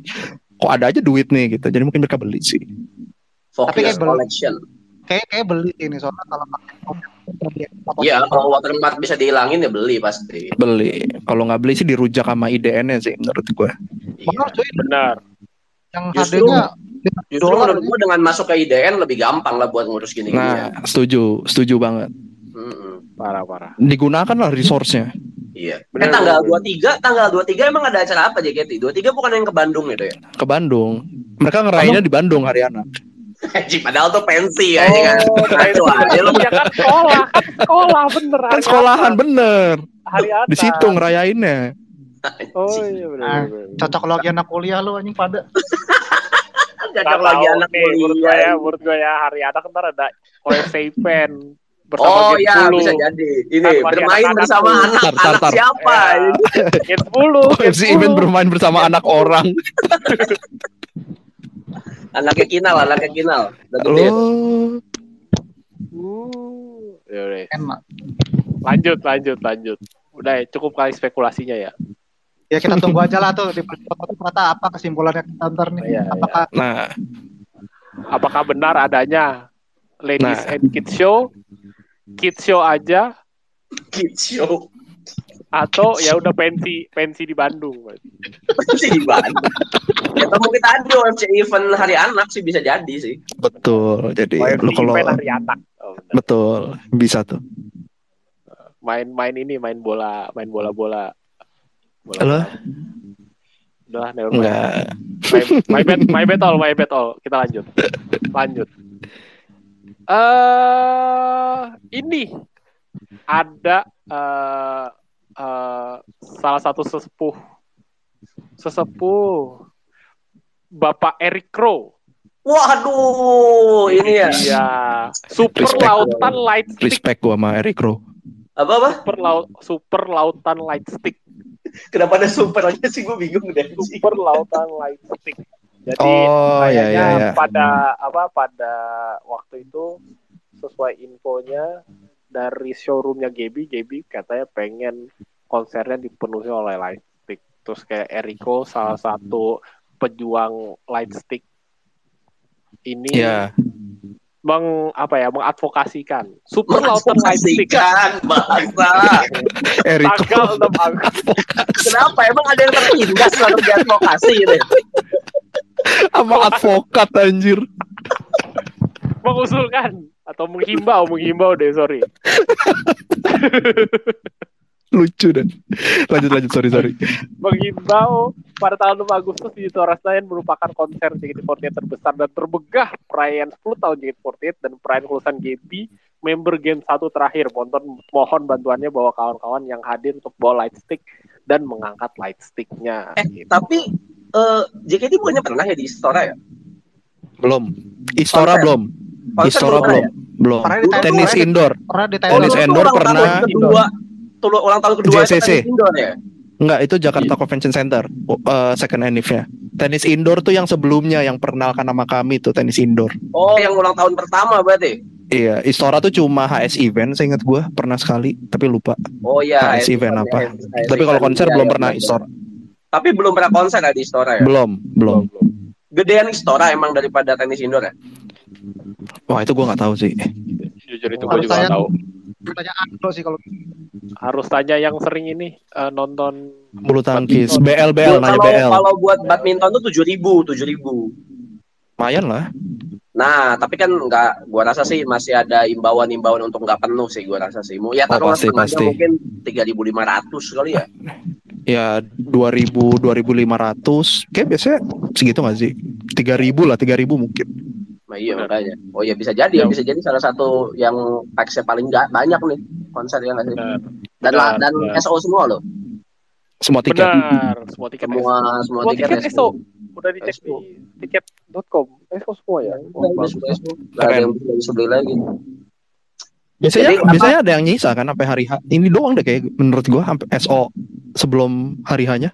kok ada aja duit nih gitu. Jadi mungkin mereka beli sih. Tapi Focus kayak belum. Collection. Kayak kayak beli ini soalnya kalau pakai. Iya, kalau watermark bisa dihilangin ya beli pasti. Beli. Kalau nggak beli sih dirujak sama IDN-nya sih menurut gue. Iya. Benar cuy, benar yang Justru- HD-nya Justru menurut gua dengan masuk ke IDN lebih gampang lah buat ngurus gini gini Nah, setuju, setuju banget. parah parah Digunakan lah resource-nya. Iya. Bener, eh tanggal bener. 23, tanggal 23 emang ada acara apa JKT? 23 bukan yang ke Bandung itu ya? Ke Bandung. Mereka ngerayainnya di Bandung hari anak. Anjing, padahal tuh pensi ya, kan. oh Ngaco aja lu. ya kan sekolah kan sekolah bener Kan sekolahan anak. bener. hari anak Di situ ngerayainnya. Oh iya benar. Ah. Cocok lagi anak kuliah lu anjing pada. Cocok lagi tahu anak nih, menurut gue kuliah. ya, menurut gue ya hari anak ntar ada OFC event bersama Oh ya 10. bisa jadi. Ini Kan masih bermain anak-anak bersama tuh. anak Tar, tar, anak tar. siapa? Ya, Gen 10. Gen FC event 10. bermain bersama anak orang. Anaknya kinal, anaknya kinal. Udah gede. Oh, Hmm. Ya udah. Enak. Lanjut, lanjut, lanjut. Udah ya, cukup kali spekulasinya ya. Ya kita tunggu aja lah tuh di ternyata apa kesimpulannya kita ntar nih. Iya, Apakah nah, Apakah benar adanya Ladies Nah. and Kids Show? Kids Show aja Kids show. Atau ya udah pensi pensi di Bandung berarti. Masih di Bandung. Ya atau mungkin tadi OFC event hari anak sih bisa jadi sih. betul. Jadi lu kalau event hari anak. Oh, betul bisa tuh. main-main ini main bola main bola bola bola Halo? udah never mind. My, my bad my bad all my bad all kita lanjut lanjut eh ini ada eh eh, salah satu sesepuh sesepuh Bapak Eric Crow Waduh, ini ya. ya super Respect. lautan light stick Respect gua sama Eric Rowe. Apa apa? super laut super lautan light stick Kenapa ada supernya sih gue bingung deh. super lautan light stick. Jadi Oh, kayaknya iya, iya. pada apa pada waktu itu sesuai infonya dari showroomnya Gebi, Gebi katanya pengen konsernya dipenuhi oleh light stick. Terus kayak Eriko salah satu pejuang light stick ini Ya, meng apa ya mengadvokasikan super lautan light stick Mengadvokasikan, bangsa. Eric tanggal Rowe. 6 Agustus Kenapa? Emang ada yang tertindas kalau di advokasi gitu? sama advokat anjir. mengusulkan atau menghimbau menghimbau deh sorry Lucu dan. Lanjut lanjut sorry sorry. menghimbau pada tanggal 6 Agustus di Istora Senayan merupakan konser JKT48 terbesar dan terbegah perayaan 10 tahun JKT48 dan perayaan kelulusan GB member Gen 1 terakhir. Mohon, mohon bantuannya bawa kawan-kawan yang hadir untuk bawa light stick dan mengangkat light sticknya. Eh, gitu. tapi eh JKT bukannya pernah ya di Istora ya? Belum. Istora Konser. belum. Istora pernah belum. ya? Belum. Pernah di Tenis indoor. pernah di Tenis indoor pernah. kedua, ulang tahun kedua JCC. tenis indoor ya? Enggak, itu Jakarta Convention Center. uh, second enif-nya. Tenis indoor tuh yang sebelumnya yang perkenalkan nama kami tuh tenis indoor. Oh, yang ulang tahun pertama berarti? Iya, Istora tuh cuma HS event, saya ingat gua pernah sekali, tapi lupa. Oh iya. HS event apa? HS Tapi kalau konser iya, belum iya, pernah. Istora. Tapi belum pernah konser ya di Istora ya? Belum, belum. Gedean Istora emang daripada tenis indoor ya? Wah, itu gua nggak tahu sih. Jujur itu gue juga nggak tahu. Tanya Andro sih kalau Harus tanya yang sering ini eh, nonton Bulu tangkis. BL BL nanya kalau, BL. kalau buat badminton tuh tujuh ribu, tujuh ribu. Lumayan lah. Nah, tapi kan nggak, gua rasa sih masih ada imbauan-imbauan untuk nggak penuh sih, gua rasa sih. Mau ya Oh, taruhlah pasti, pasti. mungkin tiga ribu lima ratus kali ya. Ya 2000 2500 kayak biasanya segitu nggak sih? 3000 lah, 3000 mungkin. Nah, iya makanya. Oh iya bisa jadi ya, Yang- bisa jadi salah satu yang packsnya paling ga- banyak nih konser ya nggak sih? Benar. Dan benar, dan benar. SO semua loh, Semua tiket. Benar, semua tiket semua semua Semua tiket tiket SO. Udah dicek SO. di tiket.com. SO semua ya. Oh, Nah, bagus. SO, SO. Ada yang bisa disebeli lagi. Biasanya Jadi apa- biasanya ada yang nyisa kan sampai hari H. Ini doang deh kayak menurut gua sampai SO sebelum hari H-nya.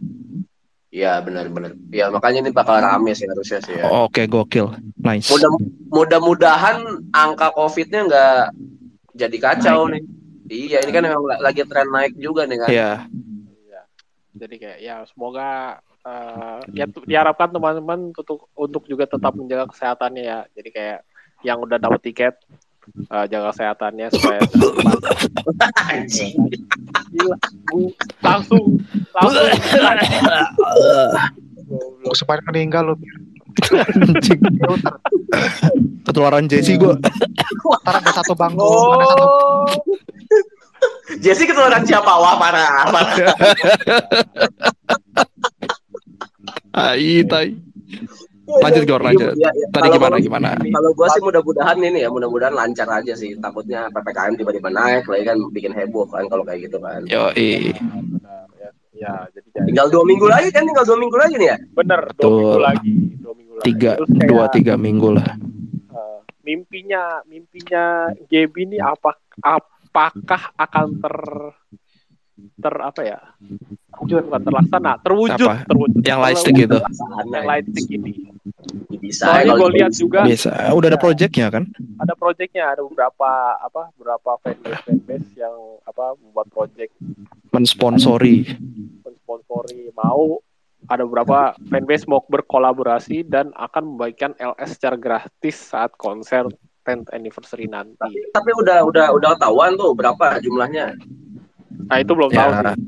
Iya benar-benar. Ya makanya ini bakal rame sih harusnya sih ya. Oke, gokil. Nice. Mudah mudah-mudahan angka COVID-nya nggak jadi kacau nih. Iya, ini kan memang lagi tren naik juga nih kan. Iya. Iya. Jadi kayak ya semoga eh, ya tu- diharapkan teman-teman untuk untuk juga tetap menjaga kesehatannya ya. Jadi kayak yang udah dapat tiket eh, jaga kesehatannya supaya. Gila, langsung langsung Goblok. supaya meninggal lu. Anjing. Filter. Ketularan Jesse gua. Ntar ada satu bangku, ada satu Oh, Jesse ketularan siapa? Wah, parah. parah. Tai, tai. Lanjut, Gor, lanjut. Iya, iya. Tadi Kalau gimana gua- gimana? Kalau gua sih mudah-mudahan ini ya, mudah-mudahan lancar aja sih. Takutnya PPKM tiba-tiba naik lagi kan bikin heboh kan kalau kayak gitu kan. Yo, benar, ya, Ya, jadi jadi. Tinggal dua minggu lagi kan, tinggal dua minggu lagi nih ya. bener dua minggu lagi, dua minggu lagi. tiga Terus kayak, dua tiga minggu lah eh, mimpinya mimpinya Gaby ini apa apakah akan ter ter apa ya? Terwujud bukan terlaksana, terwujud, Apa? terwujud. yang lightstick gitu Yang lightstick ini. Bisa. Soalnya kalau gue gitu. lihat juga bisa udah ada projectnya kan ada projectnya, ada beberapa apa beberapa fanbase fanbase yang apa membuat project mensponsori mensponsori mau ada beberapa fanbase mau berkolaborasi dan akan membagikan LS secara gratis saat konser 10th anniversary nanti. Tapi udah udah udah tahuan tuh berapa jumlahnya. Nah itu belum tahu ya sih.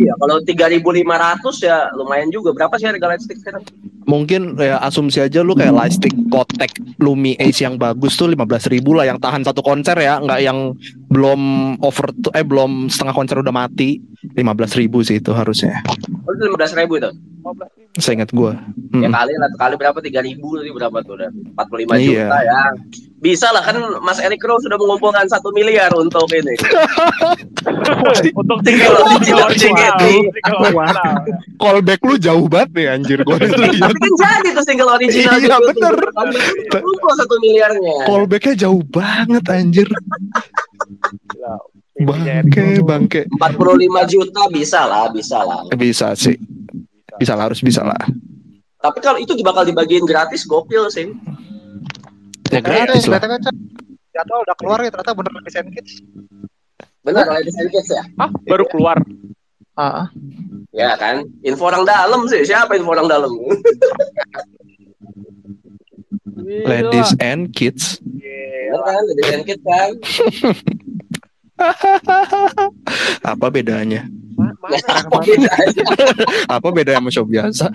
iya, kalau 3.500 ya lumayan juga. Berapa sih harga lightstick sekarang? mungkin ya asumsi aja lu kayak lightstick kotek Lumi Ace yang bagus tuh 15.000 ribu lah yang tahan satu konser ya nggak yang belum over eh belum setengah konser udah mati 15.000 ribu sih itu harusnya Oh, itu 15.000 itu. 15.000. saya ingat gua Ya Hmm. kali lah kali berapa 3.000 tadi berapa tuh udah 45 Iya. juta ya. Bisa lah kan Mas Eric Rowe sudah mengumpulkan satu miliar untuk ini. Untuk Tinggal single original. callback lu jauh banget nih anjir gua itu lihat Tapi kan jadi tuh single original. Iya, gitu. bener. Kumpul satu miliarnya. callbacknya jauh banget anjir bangke Rowe bangke 45 juta bisa lah, bisa lah. bisa sih bisa. lah harus bisa lah Tapi kalau itu bakal dibagiin gratis gokil sih. ya Eh, gratis lah BTW, Cak. Jadwal udah keluar ya ternyata bener desain kids. Benar lah desain kids ya. Hah, baru keluar. Ah, ah. Ya kan? Info orang dalam sih. Siapa info orang dalam? ladies and kids Bener Gila. kan? Desain kids kan. apa bedanya Ma- Mana? Apa bedanya? apa bedanya sama show biasa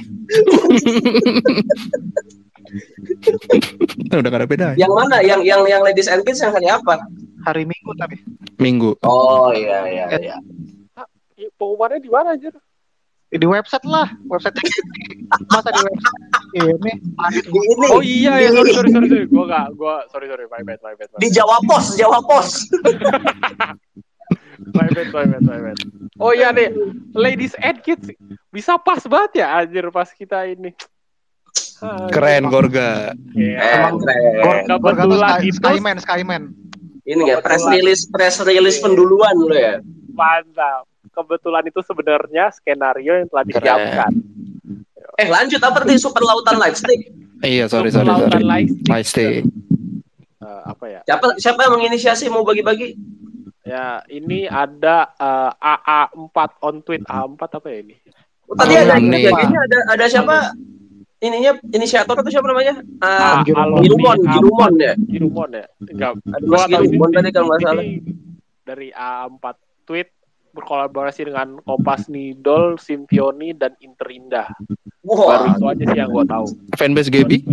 udah gak ada bedanya Yang mana? Yang yang yang ladies and kids yang hari apa? Hari Minggu tapi. minggu Oh iya iya iya. Ih, Pengumumannya di mana anjir? Di website lah, website masa di website ini Di ini Oh iya ya, sorry sorry sorry sorry. Gua enggak, gua sorry sorry, my bad, my bad. My di. Jawa Pos, Jawa Pos. My bad, my bad, my bad. Oh iya nih, ladies and kids bisa pas banget ya anjir pas kita ini. Keren Gorga iya. Emang keren. Gor Gorga Kebetulan Sky, itu- Skyman, Skyman. Ini ya press release press release penduluan lo ya. Mantap. Kebetulan itu sebenarnya skenario yang telah disiapkan. Eh lanjut apa tadi super lautan lightstick? iya sorry Untuk sorry sorry melakukan lightstick. Lightstick. Eh, apa ya? Siapa siapa yang menginisiasi mau bagi-bagi? Ya, ini ada eh, AA4 on tweet. AA4 apa ya ini? Oh, tadi Oh, ada ini. ada ada siapa? Ininya inisiator atau siapa namanya? Ah, Ah, Girumon. alumni Girumon, A4. Girumon ya. Girumon ya? Enggak. Ada Mas Girumon tadi kalau nggak salah. Dari A4 tweet berkolaborasi dengan Kompas Nidol, Simpioni, dan Interindah. Baru Wah, itu aja sih yang gue tahu. fanbase Gaby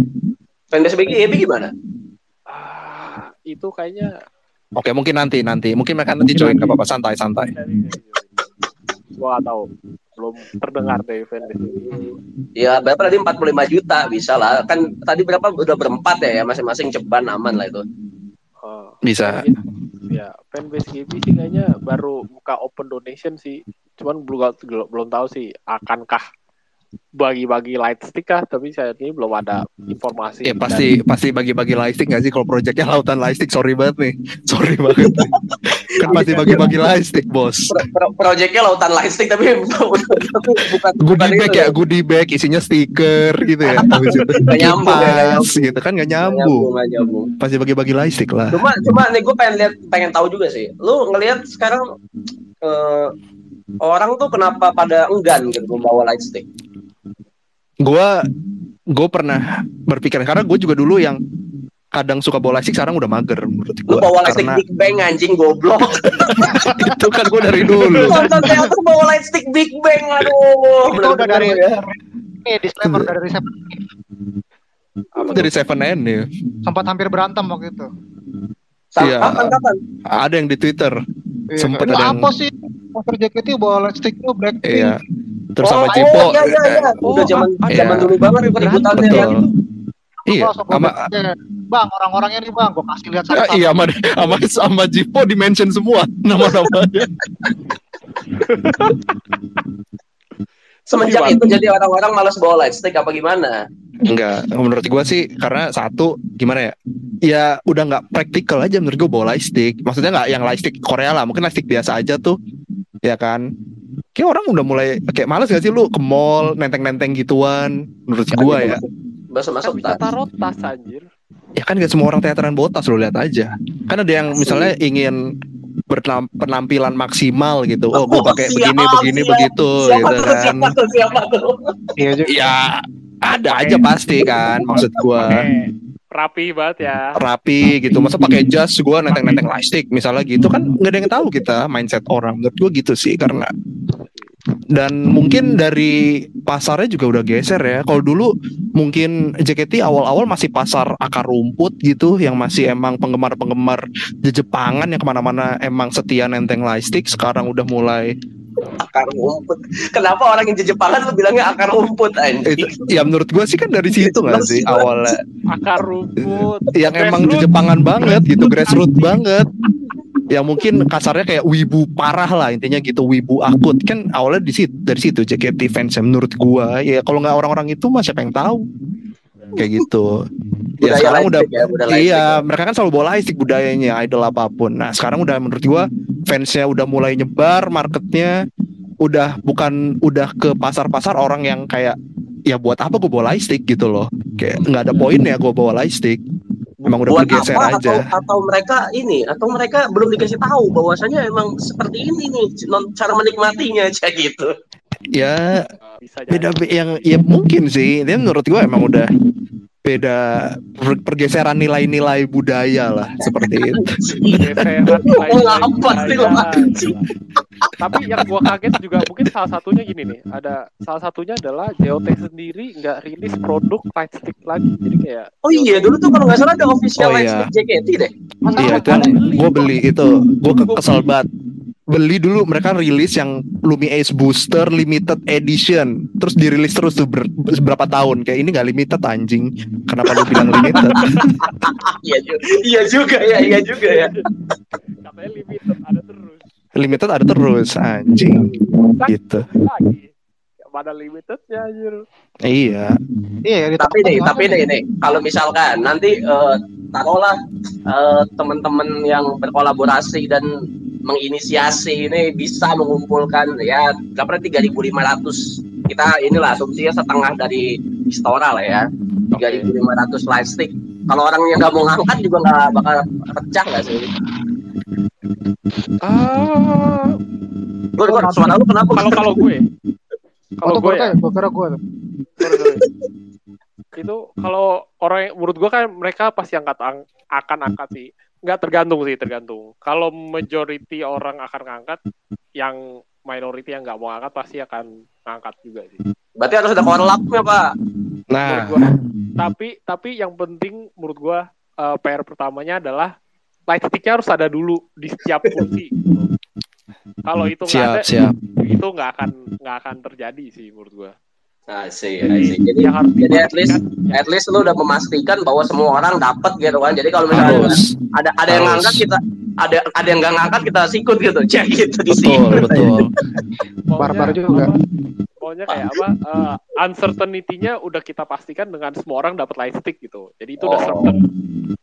fanbase Ebi gimana? Ah, itu kayaknya oke mungkin nanti nanti mungkin mereka nanti join gak apa-apa santai santai gue gak tahu. Belum terdengar dari fanbase. Ya berapa tadi 45 juta bisa lah. Kan tadi berapa udah berempat ya, ya masing-masing ceban aman lah itu. Oh, bisa ya fanbase GB sih kayaknya baru buka open donation sih. Cuman belum belum tahu sih akankah bagi-bagi light stick kah tapi saat ini belum ada informasi. Ya pasti pasti bagi-bagi lightstick gak sih? Kalau projectnya lautan lightstick sorry banget nih. Sorry banget nih. kan pasti bagi-bagi lightstick bos. Pro pro projectnya lautan lightstick tapi bukan bukan goodie bag ya goodie bag isinya stiker gitu ya. Habis itu Nggak nyambung, ya, nggak kipas gitu kan gak Nggak nyambung nggak nyambung. pasti bagi-bagi lightstick lah. Cuma cuma nih gue pengen lihat pengen tahu juga sih. Lu ngelihat sekarang eh, orang tuh kenapa pada enggan gitu membawa lightstick? Gua gue pernah berpikir karena gue juga dulu yang kadang suka bawa lightstick sekarang udah mager menurut Lu gue bawa lightstick karena Big Bang anjing goblok. itu kan gue dari Lu dulu nonton teater bawa lightstick Big Bang aduh. Itu udah dari ya. ini disclaimer dari riset Apa dari Seven N ya sempat hampir berantem waktu itu. Iya. Kapan kapan? ada yang di Twitter Iya, Sempet ini ada yang- apa sih? Motor JKT bawa lightstick lu Blackpink. iya terus oh, sama Jipo Oh, iya iya iya. Oh, Udah zaman ada- zaman dulu banget keributannya betul ya. iya sama Bang, orang-orangnya nih bang, gue kasih lihat satu-satu. iya sama sama sama Jipo di mention semua nama-namanya. Semenjak Gimana? itu jadi orang-orang malas bawa light stick apa gimana? Enggak, menurut gua sih karena satu gimana ya? Ya udah nggak praktikal aja menurut gua bawa lightstick. Maksudnya nggak yang lightstick Korea lah, mungkin lightstick biasa aja tuh, ya kan? Kayak orang udah mulai kayak males gak sih lu ke mall nenteng-nenteng gituan? Menurut gua ya, Masuk masuk Kan taruh tas anjir. ya kan gak semua orang teateran botas lo lihat aja. Kan ada yang misalnya ingin penampilan maksimal gitu. Oh, gua Oh, pakai begini, begini, siap. begitu, Siapa gitu tuh? kan. Siapa tuh? Siapa tuh? Iya juga. Ya ada aja pasti kan, maksud gua. Rapi banget ya. rapi gitu. Masa pakai jas gua nenteng-nenteng lightstick misalnya gitu kan nggak ada yang tahu kita mindset orang. Menurut gua gitu sih karena dan mungkin dari pasarnya juga udah geser ya. Kalau dulu mungkin JKT awal-awal masih pasar akar rumput gitu yang masih emang penggemar-penggemar Jepangan yang ke mana-mana emang setia nenteng lightstick sekarang udah mulai Akar rumput. Kenapa orang yang Jepangan lu bilangnya akar rumput anjing? itu ya menurut gua sih kan dari situ nggak sih awalnya Akar rumput. yang emang Grassroots. Jepangan banget gitu grassroots banget yang mungkin kasarnya kayak wibu parah lah intinya gitu wibu akut kan awalnya di situ dari situ JKT fans menurut gua ya kalau nggak orang-orang itu mah siapa yang tahu kayak gitu. Ya Budaya sekarang udah lightstick ya, budaya lightstick iya ya. mereka kan selalu bawa lightstick budayanya idol apa pun. Nah sekarang udah menurut gua fansnya udah mulai nyebar marketnya udah bukan udah ke pasar-pasar orang yang kayak ya buat apa gue bawa lightstick gitu loh. Kayak nggak ada poinnya gue bawa lightstick emang udah Buat bergeser apa? aja. Atau atau mereka ini atau mereka belum dikasih tahu bahwasanya emang seperti ini nih non- cara menikmatinya aja gitu. ya bisa beda yang ya mungkin sih. Dia menurut gua emang udah beda per- pergeseran nilai-nilai budaya lah seperti itu? Tapi yang gua kaget juga mungkin salah satunya gini nih. Ada salah satunya adalah JOT sendiri nggak rilis produk lightstick lagi. Jadi kayak Oh iya dulu tuh kalau nggak salah ada official Oh, iya. lightstick JKT deh. iya itu yang gue beli itu gue kesel banget beli dulu mereka rilis yang Lumi Ace Booster limited edition. Terus dirilis terus tuh ber- berapa tahun. Kayak ini nggak limited anjing. Kenapa lu bilang limited? Iya juga, iya juga ya, iya juga ya. katanya limited ada terus. Limited ada terus anjing. Gitu. Lagi. Mana limitednya anjir. iya. Iya, di Tapi nih, tahun tapi nih, nih, kalau misalkan nanti eh, taruhlah eh, teman-teman yang berkolaborasi dan menginisiasi ini bisa mengumpulkan ya berapa tiga kita inilah asumsinya setengah dari Istora lah ya. 3.500 lightstick kalau orang yang nggak mau ngangkat juga nggak bakal pecah nggak sih? Ah, Gue gue suara lu kenapa? Kalau kalau gue. Kalau Kalau gue gue ya, gue kira gue. itu kalau orang yang- menurut gue kan mereka pasti angkat ang- akan angkat sih nggak tergantung sih tergantung. Kalau majority orang akan ngangkat yang minority yang nggak mau angkat pasti akan ngangkat juga sih. Berarti harus ada korlapnya pak? Nah. Gua. tapi tapi yang penting menurut gua eh, PR pertamanya adalah lightsticknya harus ada dulu di setiap kursi. Kalau itu nggak ada siap. itu nggak akan nggak akan terjadi sih menurut gua Nah, sih, jadi, jadi, yang harus jadi at least ya, at least lu udah memastikan bahwa semua orang dapat gitu kan. Jadi kalau misalnya harus ada ada yang Harus. ngangkat kita ada ada yang nggak ngangkat kita sikut gitu, cek gitu di sini. betul betul Barbar juga. Pokoknya kayak apa eh, uncertainty-nya udah kita pastikan dengan semua orang dapat lightstick gitu jadi itu udah Oh. certain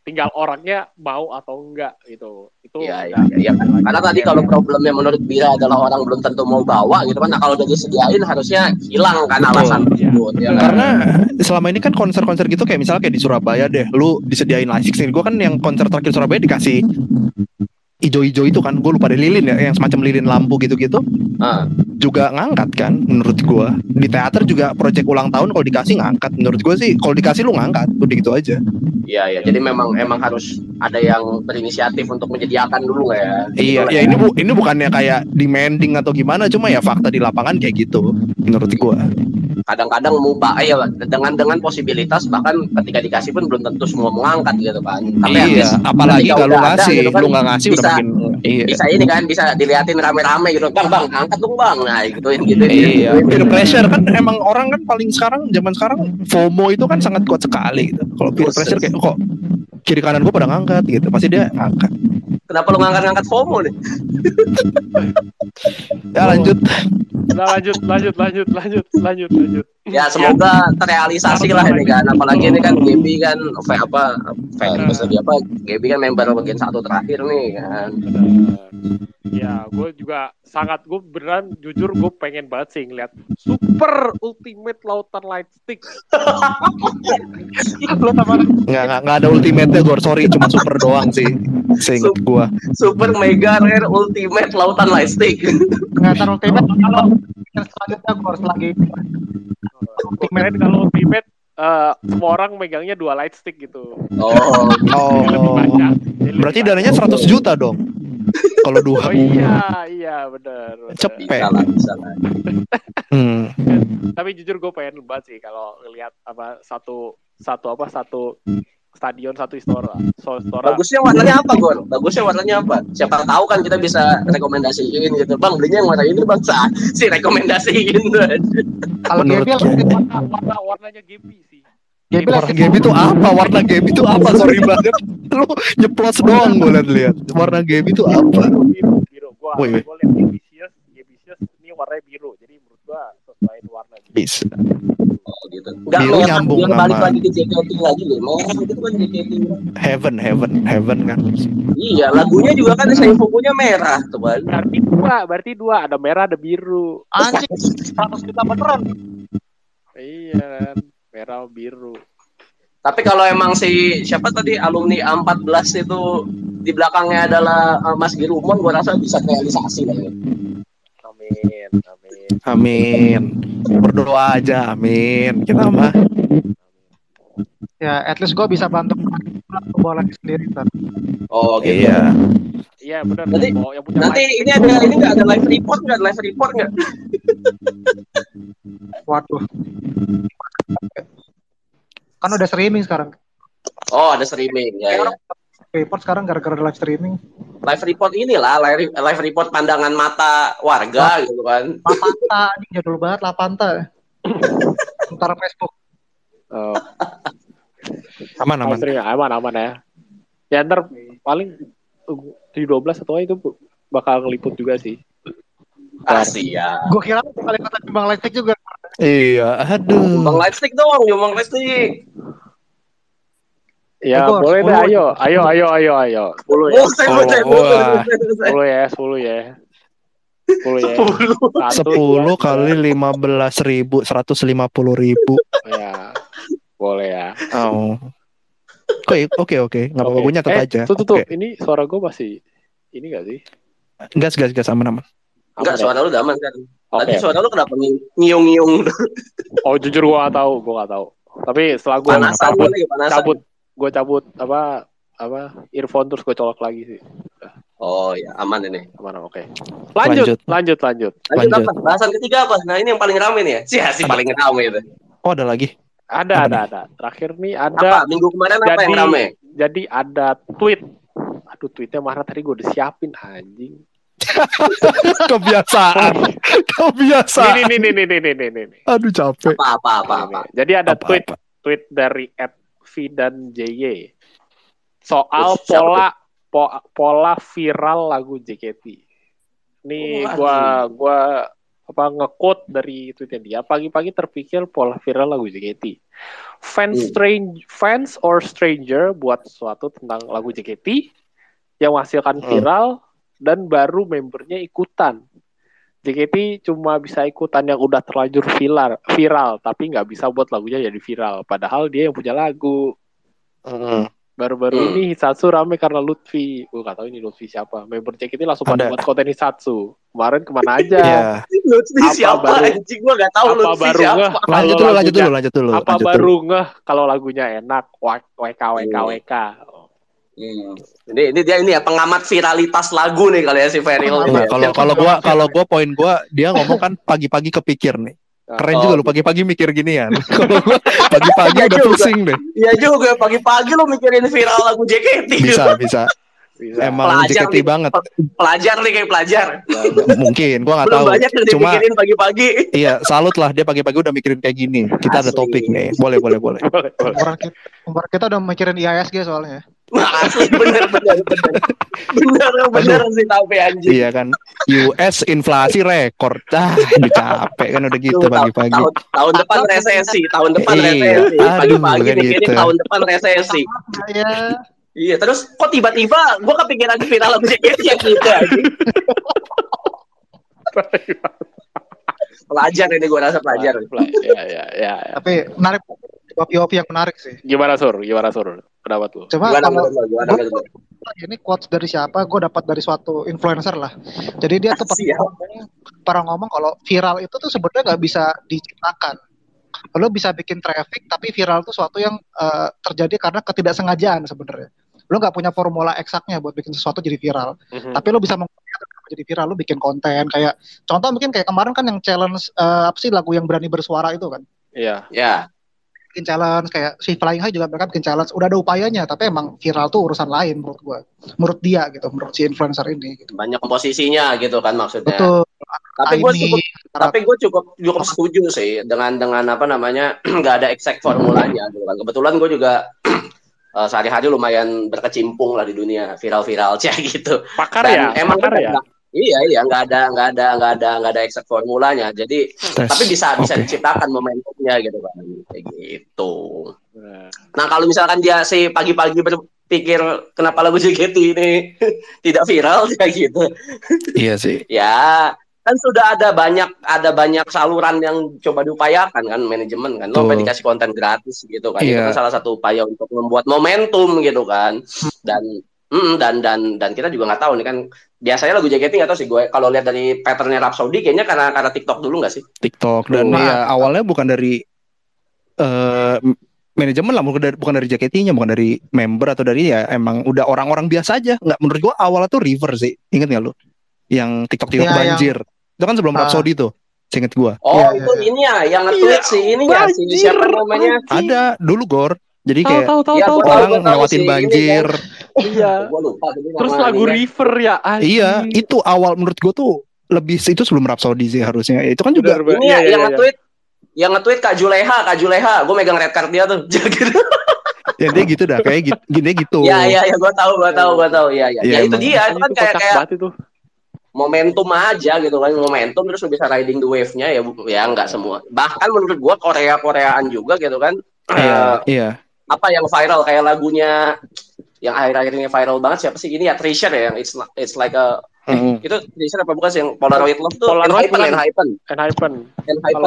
tinggal orangnya mau atau enggak gitu itu Iya, iya, udah- iya. Karena tadi kalau problemnya menurut Bira adalah orang belum tentu mau bawa gitu kan. Nah, kalau udah disediain harusnya hilang kan alasan tersebut ya kan. karena selama ini kan konser-konser gitu kayak misalnya kayak di Surabaya deh lu disediain lightstick nih gue kan yang konser terakhir Surabaya dikasih ijo-ijo itu kan gue lupa deh lilin ya yang semacam lilin lampu gitu-gitu. Ah, juga ngangkat kan menurut gua. Di teater juga project ulang tahun kalau dikasih ngangkat. Menurut gua sih kalau dikasih lu ngangkat udah gitu aja. Iya iya. Jadi memang emang harus ada yang berinisiatif untuk menyediakan dulu ya. iya ya. ini bu ini bukannya kayak demanding atau gimana cuma ya fakta di lapangan kayak gitu menurut gua kadang-kadang mubah ya dengan dengan posibilitas bahkan ketika dikasih pun belum tentu semua mengangkat gitu kan tapi iya least apalagi kalau lu udah ada ngasih gitu kan, lu nggak ngasih udah bisa- makin iya. bisa ini kan bisa diliatin rame-rame gitu. Bang bang angkat dong bang. Nah gituin gitu Iya, peer pressure kan emang orang kan paling sekarang zaman sekarang FOMO itu kan sangat kuat sekali gitu. Kalau peer pressure kayak kok kiri kanan gua pada ngangkat? gitu, pasti dia ngangkat. Kenapa lu ngangkat-ngangkat FOMO nih Ya lanjut. Udah lanjut, lanjut, lanjut, lanjut, lanjut, lanjut. Ya semoga terrealisasi lah ini kan. Apalagi ini kan Gaby kan apa fan maksudnya apa Gaby kan member bagian satu terakhir nih kan. Ya, gue juga sangat gue beneran jujur gue pengen banget sih ngeliat super ultimate lautan light stick. Lu sama Nggak, nggak, nggak ada ultimate-nya Gor. Sorry, cuma super doang sih. Seinget gua. Super mega rare ultimate lautan lightstick. kelihatan ultimate kalau selanjutnya gue harus lagi Gue keren kalau ultimate eh, semua orang megangnya dua light stick gitu. Oh, Oh. Lebih banyak. Berarti dananya 100 juta dong. Kalau dua. Oh iya, iya benar. Cepet. bisa lah, bisa lah. Hmm. Tapi jujur gue pengen banget sih kalau ngelihat apa satu satu apa satu stadion satu istora. So, istora. Bagusnya warnanya apa, Gon? Bagusnya warnanya apa? Siapa tahu kan kita bisa rekomendasiin gitu. Bang, belinya yang warna ini bang sah. Si rekomendasiin. kalau Menurut Gaby warna, warna warnanya Gaby Gaby Warna lagi game itu apa? Warna game itu apa? Sorry banget. Lu nyeplos doang gue liat-liat. Warna game itu apa? Biru, biru. Gua, lihat ini warnanya biru. Jadi menurut gua sesuai warna gitu. Bisa. Oh, gitu. Enggak Biru nyambung biar balik sama- lagi ke JKT lagi deh. Merah itu kan JKT. Heaven, heaven, heaven kan. Iya, lagunya juga kan saya bukunya merah tuh, Bang. Berarti dua, berarti dua. Ada merah, ada biru. anjing 100 juta beneran Iya kan. Merah, biru. Tapi kalau emang si siapa tadi alumni A14 itu di belakangnya adalah uh, Mas Girumon, gua rasa bisa realisasi lah ya. Amin, amin. Amin. Berdoa aja, amin. Kita mah. ya at least gue bisa bantu lagi sendiri ntar. Oh gitu. Iya. Iya benar. Nanti- Oh, yang punya Nanti light ini ada ini nggak ada live report nggak? Live report nggak? waduh kan udah streaming sekarang Oh ada streaming ya. ya. report sekarang gara-gara live streaming Live report inilah live, live report pandangan mata warga gitu kan. Lapanta anjing jadul banget Lapanta ntar Facebook Oh, Aman, aman. aman aman ya. Ya ntar paling di 12 atau itu bakal ngeliput juga sih. Ah ya. gue kira kali kata Jembang Lightstick juga Iya, aduh. Bang lightstick dong, nyumbang lightstick. Ya harus boleh deh, 10. ayo, ayo, ayo, ayo, ayo. 10 ya, Oh, saya Oh, wah. 10 ya, 10 ya. 10 ya. Satu, 10 dua, kali 15 ribu, 150 ribu. Ya, boleh ya. Oh. Oke, oke, oke. Nggak apa-apa, gue nyatet eh, aja. Tuh, tuh, tuh. Ini suara gue masih ini gak sih? Gas, gas, gas, aman, aman. Enggak, suara lu udah aman kan. Tadi Oke. suara lu kenapa ngi- ngiung-ngiung Oh, jujur gue gak tahu, gue gak tahu. Tapi setelah gue panasan cabut, lagi panasan. cabut, gue cabut apa apa earphone terus gue colok lagi sih. Oh ya, aman ini. Aman, oke. Lanjut, lanjut, lanjut. Lanjut, Lanjut. apa? Bahasan ketiga apa? Nah, ini yang paling rame nih ya. Sih, si paling rame itu. Oh, ada lagi. Ada, Apa ada, nih? ada. Terakhir nih Apa? ada Minggu kemarin apa Jadi- yang rame? jadi ada tweet. Aduh, tweetnya mana tadi gue udah siapin anjing. Kebiasaan. Kebiasaan. Ini, ini, ini, ini, ini, ini, ini. Aduh, capek. Apa apa apa apa. Ini. Jadi ada Apa, tweet apa? tweet dari Ed V dan JY soal Terus siapa pola po- pola viral lagu JKT. Nih Oh, gua gua apa nge-quote dari tweetnya dia pagi-pagi terpikir pola viral lagu JKT. Fans Hmm. strange fans or stranger buat sesuatu tentang lagu JKT yang menghasilkan Hmm. Dan baru membernya ikutan. JKT cuma bisa ikutan yang udah terlanjur viral, viral tapi nggak bisa buat lagunya jadi viral. Padahal dia yang punya lagu. Mm. Baru-baru Hmm. ini Hisatsu rame karena Lutfi. Gue gak tahu ini Lutfi siapa. Member JKT langsung pada Ada. buat konten Hisatsu. Kemarin ke mana aja? Iya. Lutfi Apa siapa baru- anjing gua gak tahu apa Lutfi baru siapa. ngeh Lanjut dulu, lanjut dulu, lanjut dulu. Apa lanjut dulu. baru ngeh kalau lagunya enak? WK WK. WK. Hmm. Ini ini dia ini ya pengamat viralitas lagu nih kali ya si Feril. Enggak, ini. kalau kalau gua kalau gua poin gua dia ngomong kan pagi-pagi kepikir nih. Keren Oh. juga lu pagi-pagi mikir ginian. Kalau gua pagi-pagi Iya udah juga. pusing deh. Iya juga pagi-pagi lo mikirin viral lagu JKT. Bisa, bisa. Bisa. Emang Pelajar JKT nih. banget. Pelajar nih kayak pelajar. Mungkin gua nggak tahu. banyak yang Cuma pagi-pagi. iya, salut lah dia pagi-pagi udah mikirin kayak gini. Kita ada Asli. topik nih. Boleh, boleh, boleh. Boleh, boleh. Orang kita, orang kita udah mikirin IASG soalnya Asli bener bener bener. Bener bener sih tapi anjing. Iya kan. US inflasi rekor. Dah, udah capek kan udah gitu pagi-pagi. Tahun, tahun depan resesi, tahun depan Iya, resesi. Pagi-pagi kan mikirin gitu. tahun depan resesi. Ya, Iya, terus kok tiba-tiba gue kepikiran viral lagu JKT yang gitu anjing. Pelajar ini gue rasa pelajar. Ya, ya, ya, ya. tapi menarik POV yang menarik sih. Gimana sur? Gimana sur? Pendapat lu? Cuma Gimana kalau lo? Gimana menurut lo? ini quotes dari siapa? Gue dapat dari suatu influencer lah. Jadi dia tuh pernah ngomong, pernah ngomong kalau viral itu tuh sebenarnya nggak bisa diciptakan. Lo bisa bikin traffic, tapi viral itu suatu yang eh, terjadi karena ketidaksengajaan sebenarnya. Lo nggak punya formula eksaknya buat bikin sesuatu jadi viral. Mhm. Tapi lo bisa kenapa jadi viral. Lo bikin konten kayak contoh mungkin kayak kemarin kan yang challenge eh, apa sih lagu yang berani bersuara itu kan? Iya. Ya, bikin challenge kayak si Flying High juga mereka bikin challenge udah ada upayanya tapi emang viral tuh urusan lain menurut gua menurut dia gitu menurut si influencer ini gitu banyak komposisinya gitu kan maksudnya. betul Tapi gue Ini, cukup tapi gue cukup cukup setuju sih dengan dengan apa namanya nggak ada exact formulanya gitu kan. Kebetulan gue juga eh, sehari-hari lumayan berkecimpung lah di dunia viral-viral cah gitu. Pakar Dan ya? emang Pakar ya? nggak- Iya iya nggak ada nggak ada nggak ada nggak ada exact formulanya. Jadi Tes. tapi bisa bisa Oke. diciptakan momentumnya gitu kan kayak gitu. Nah, Nah kalau misalkan dia si pagi-pagi berpikir kenapa lagu JKT ini tidak viral kayak gitu, Iya sih. ya kan sudah ada banyak ada banyak saluran yang coba diupayakan kan manajemen kan lo dikasih konten gratis gitu kan itu Iya. kan salah satu upaya untuk membuat momentum gitu kan dan mm, dan dan dan kita juga nggak tahu nih kan. Biasanya lagu JKT nggak tahu sih gue kalau lihat dari patternnya Rhapsody kayaknya karena karena TikTok dulu nggak sih? TikTok dan Nah. ya awalnya bukan dari eh manajemen lah bukan dari bukan dari JKT-nya bukan dari member atau dari ya emang udah orang-orang biasa aja. Nggak menurut gua awalnya tuh River sih. Inget nggak lu? Yang TikTok TikTok Iya, yang- banjir. Itu kan sebelum Ah. Rhapsody tuh seinget gua. Oh Iya, itu iya. ini ya yang nge-tweet Iya, si ini ya si siapa namanya? Ada dulu Gor jadi kayak tahu tahu Iya, tahu. gua tahu. ngelewatin banjir Iya. gue Terus lagu ininya. River ya. iya itu awal menurut gua tuh lebih itu sebelum Rhapsody sih harusnya itu kan juga ini Iya, ya iya, yang iya. nge-tweet yang nge-tweet Kak Juleha, Kak Juleha, gue megang red card dia tuh. gitu. ya dia gitu dah kayak gitu dia gitu Ya, ya, ya, gue tahu, gue tahu, gue tahu. Ya, ya. Iya, ya itu dia, itu kan Itu kayak kayak momentum aja gitu kan, momentum terus bisa riding the wave-nya ya, ya nggak semua. Bahkan menurut gue Korea Koreaan juga gitu kan. iya eh, iya apa yang viral kayak lagunya yang akhir-akhir ini viral banget siapa sih ini ya Treasure ya yang it's li- it's like a Mm. itu Treasure apa bukan sih yang Polaroid Love tuh Polaroid Enhypen. Enhypen Enhypen.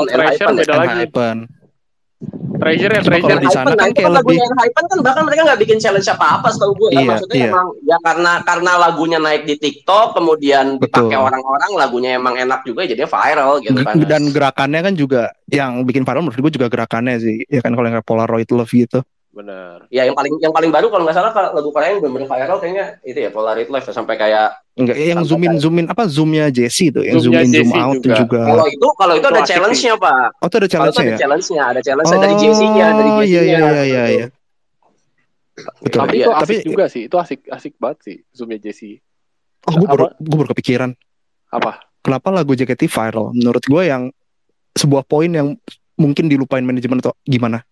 Enhypen ya. beda lagi. Enhypen. Treasure ya Treasure. di sana kan itu kayak kan lagunya lebih- Enhypen kan bahkan mereka nggak bikin challenge apa-apa setahu gue kan Iya, maksudnya iya. emang ya karena karena lagunya naik di TikTok kemudian dipakai orang-orang lagunya emang enak juga jadi viral gitu kan dan gerakannya kan juga yang bikin viral menurut gue juga gerakannya sih ya kan kalau yang Polaroid Love gitu Benar. ya yang paling yang paling baru kalau nggak salah kalau lagu Korea yang benar-benar viral kayaknya itu ya Polaroid Live sampai kayak enggak yang Sampai zoom in kayak- zoom in apa zoomnya Jessie tuh yang zoom Zoomnya in zoom out juga. juga, kalau itu kalau itu Itu ada challenge-nya pak oh itu ada kalau itu challenge ada ya challenge-nya ada challenge dari JC-nya dari Oh, JC-nya iya iya iya iya iya betul Tapi Iya, itu asik tapi juga sih. Itu asik asik banget sih zoomnya Jesse. oh gue baru gue baru kepikiran Apa? kenapa lagu JKT viral menurut gue yang sebuah poin yang mungkin dilupain manajemen atau gimana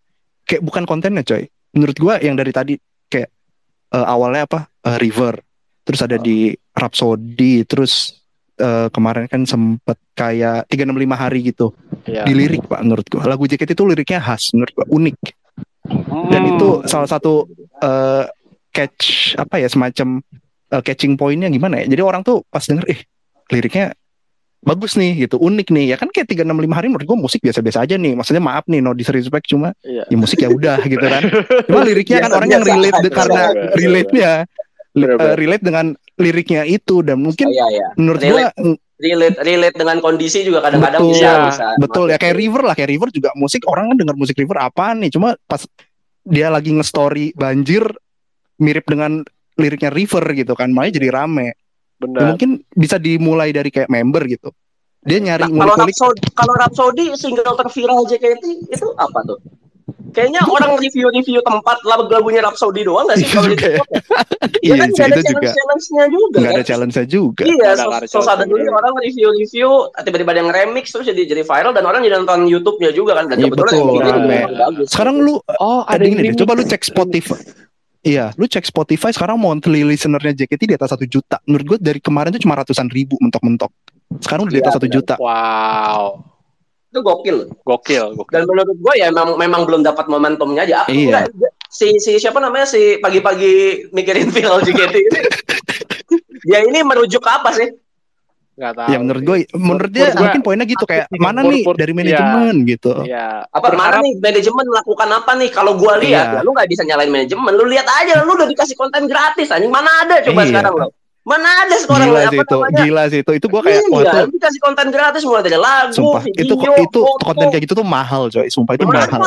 kayak bukan kontennya coy. Menurut gue yang dari tadi kayak eh, awalnya apa? Eh, River. Terus ada di Rhapsody terus eh, kemarin kan sempet kayak 365 hari gitu. Iya. di lirik pak menurut gue lagu JKT itu liriknya khas menurut gue unik. Dan Hmm. itu salah satu eh, catch apa ya semacam eh, catching pointnya gimana ya? Jadi orang tuh pas denger eh liriknya bagus nih gitu. Unik nih. Ya kan kayak 365 hari menurut gue musik biasa-biasa aja nih. Maksudnya maaf nih no disrespect cuma Iya. ya musik ya udah gitu kan. Cuma liriknya kan Biasa- orang yang biasa. relate aja. de- karena Bener, eh, bener. relate dengan liriknya itu. Dan mungkin iya iya. menurut gue Relate. relate relate dengan kondisi juga kadang-kadang Betul, bisa Iya, bisa. Betul. Ya kayak River lah. Kayak River juga musik orang kan dengar musik River apaan nih? Cuma pas dia lagi nge-story banjir mirip dengan liriknya River gitu kan. Makanya jadi rame ya, Benar. mungkin bisa dimulai dari kayak member gitu dia nyari Nah, kalau Rhapsody, kalau Rhapsody single terviral JKT itu apa tuh? Kayaknya orang review-review tempat lagu-lagunya Rhapsody doang gak sih Iya kalau di juga ya. TikTok ya? Ya iya kan ada itu juga challenge-challenge-nya juga nggak ada kan? challenge-nya juga Iya, Nggak ada- so, nggak ada so ada challenge-nya, dulu orang review-review, tiba-tiba ada yang remix terus jadi jadi viral dan orang jadi nonton YouTube-nya juga kan. Dan Iya, kebetulan betul, yang sekarang lu Oh, ada ini deh coba lu cek Spotify Iya, lu cek Spotify sekarang monthly listenernya JKT di atas satu juta. Menurut gue dari kemarin tuh cuma ratusan ribu mentok-mentok. Sekarang udah di atas satu benar. juta. Wow. Itu gokil. Gokil, gokil. Dan menurut gue ya memang, memang belum dapat momentumnya aja. Aku Iya. enggak- si si siapa namanya si pagi-pagi mikirin viral JKT ini. dia ini merujuk ke apa sih? Nggak tahu. Ya menurut gue, menurut dia Menurut gua- mungkin poinnya gitu kayak mana Menurut- nih dari iya. manajemen gitu. Iya. Apa mana Berharap- nih manajemen melakukan apa nih? Kalau gua lihat, Iya. ya, lu nggak bisa nyalain manajemen. Lu lihat aja, lu udah dikasih konten gratis anjing. Mana ada coba Iya. sekarang lo? Mana ada sekarang Gila sih itu, namanya? gila sih itu. Itu gue kayak iya, tuh lu dikasih konten gratis mulai dari lagu, sumpah video, itu itu foto. konten kayak gitu tuh mahal coy. Sumpah itu mahal.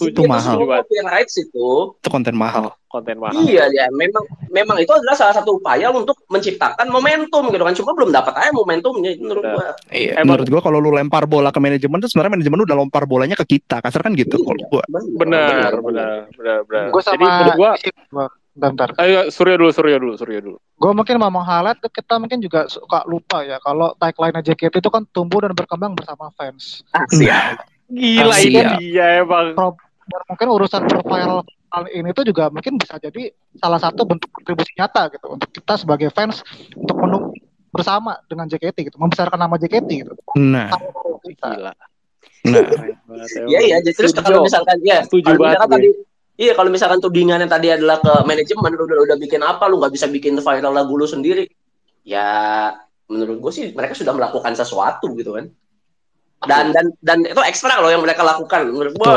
Itu mahal. semua copyright itu. Itu konten mahal. konten mahal. Iya ya, memang memang itu adalah salah satu upaya untuk menciptakan momentum gitu kan. Cuma belum dapat aja momentumnya menurut gua. Iya, Emang- menurut gua kalau lu lempar bola ke manajemen tuh sebenarnya manajemen udah lempar bolanya ke kita. Kasar kan gitu kalau gua. Benar, benar, benar, benar. Gue Jadi sama menurut gua, bentar, ayo Surya dulu, Surya dulu, Surya dulu. Gue mungkin mau meng-highlight kita mungkin juga suka lupa ya kalau tagline JKT itu kan tumbuh dan berkembang bersama fans. Asik. Gila ini dia emang. Dan mungkin urusan profile hal ini tuh juga mungkin bisa jadi salah satu bentuk kontribusi nyata gitu untuk kita sebagai fans untuk menunggu bersama dengan JKT gitu, membesarkan nama JKT gitu. Nah, Kita. Gila. nah. Iya iya. Jadi terus kalau misalkan ya, Setuju kalau banget tadi Iya, kalau misalkan tudingannya tadi adalah ke manajemen, lu udah udah bikin apa, lu nggak bisa bikin viral lagu lu sendiri. Ya, menurut gue sih mereka sudah melakukan sesuatu gitu kan. Dan dan dan itu ekstra loh yang mereka lakukan. Menurut gue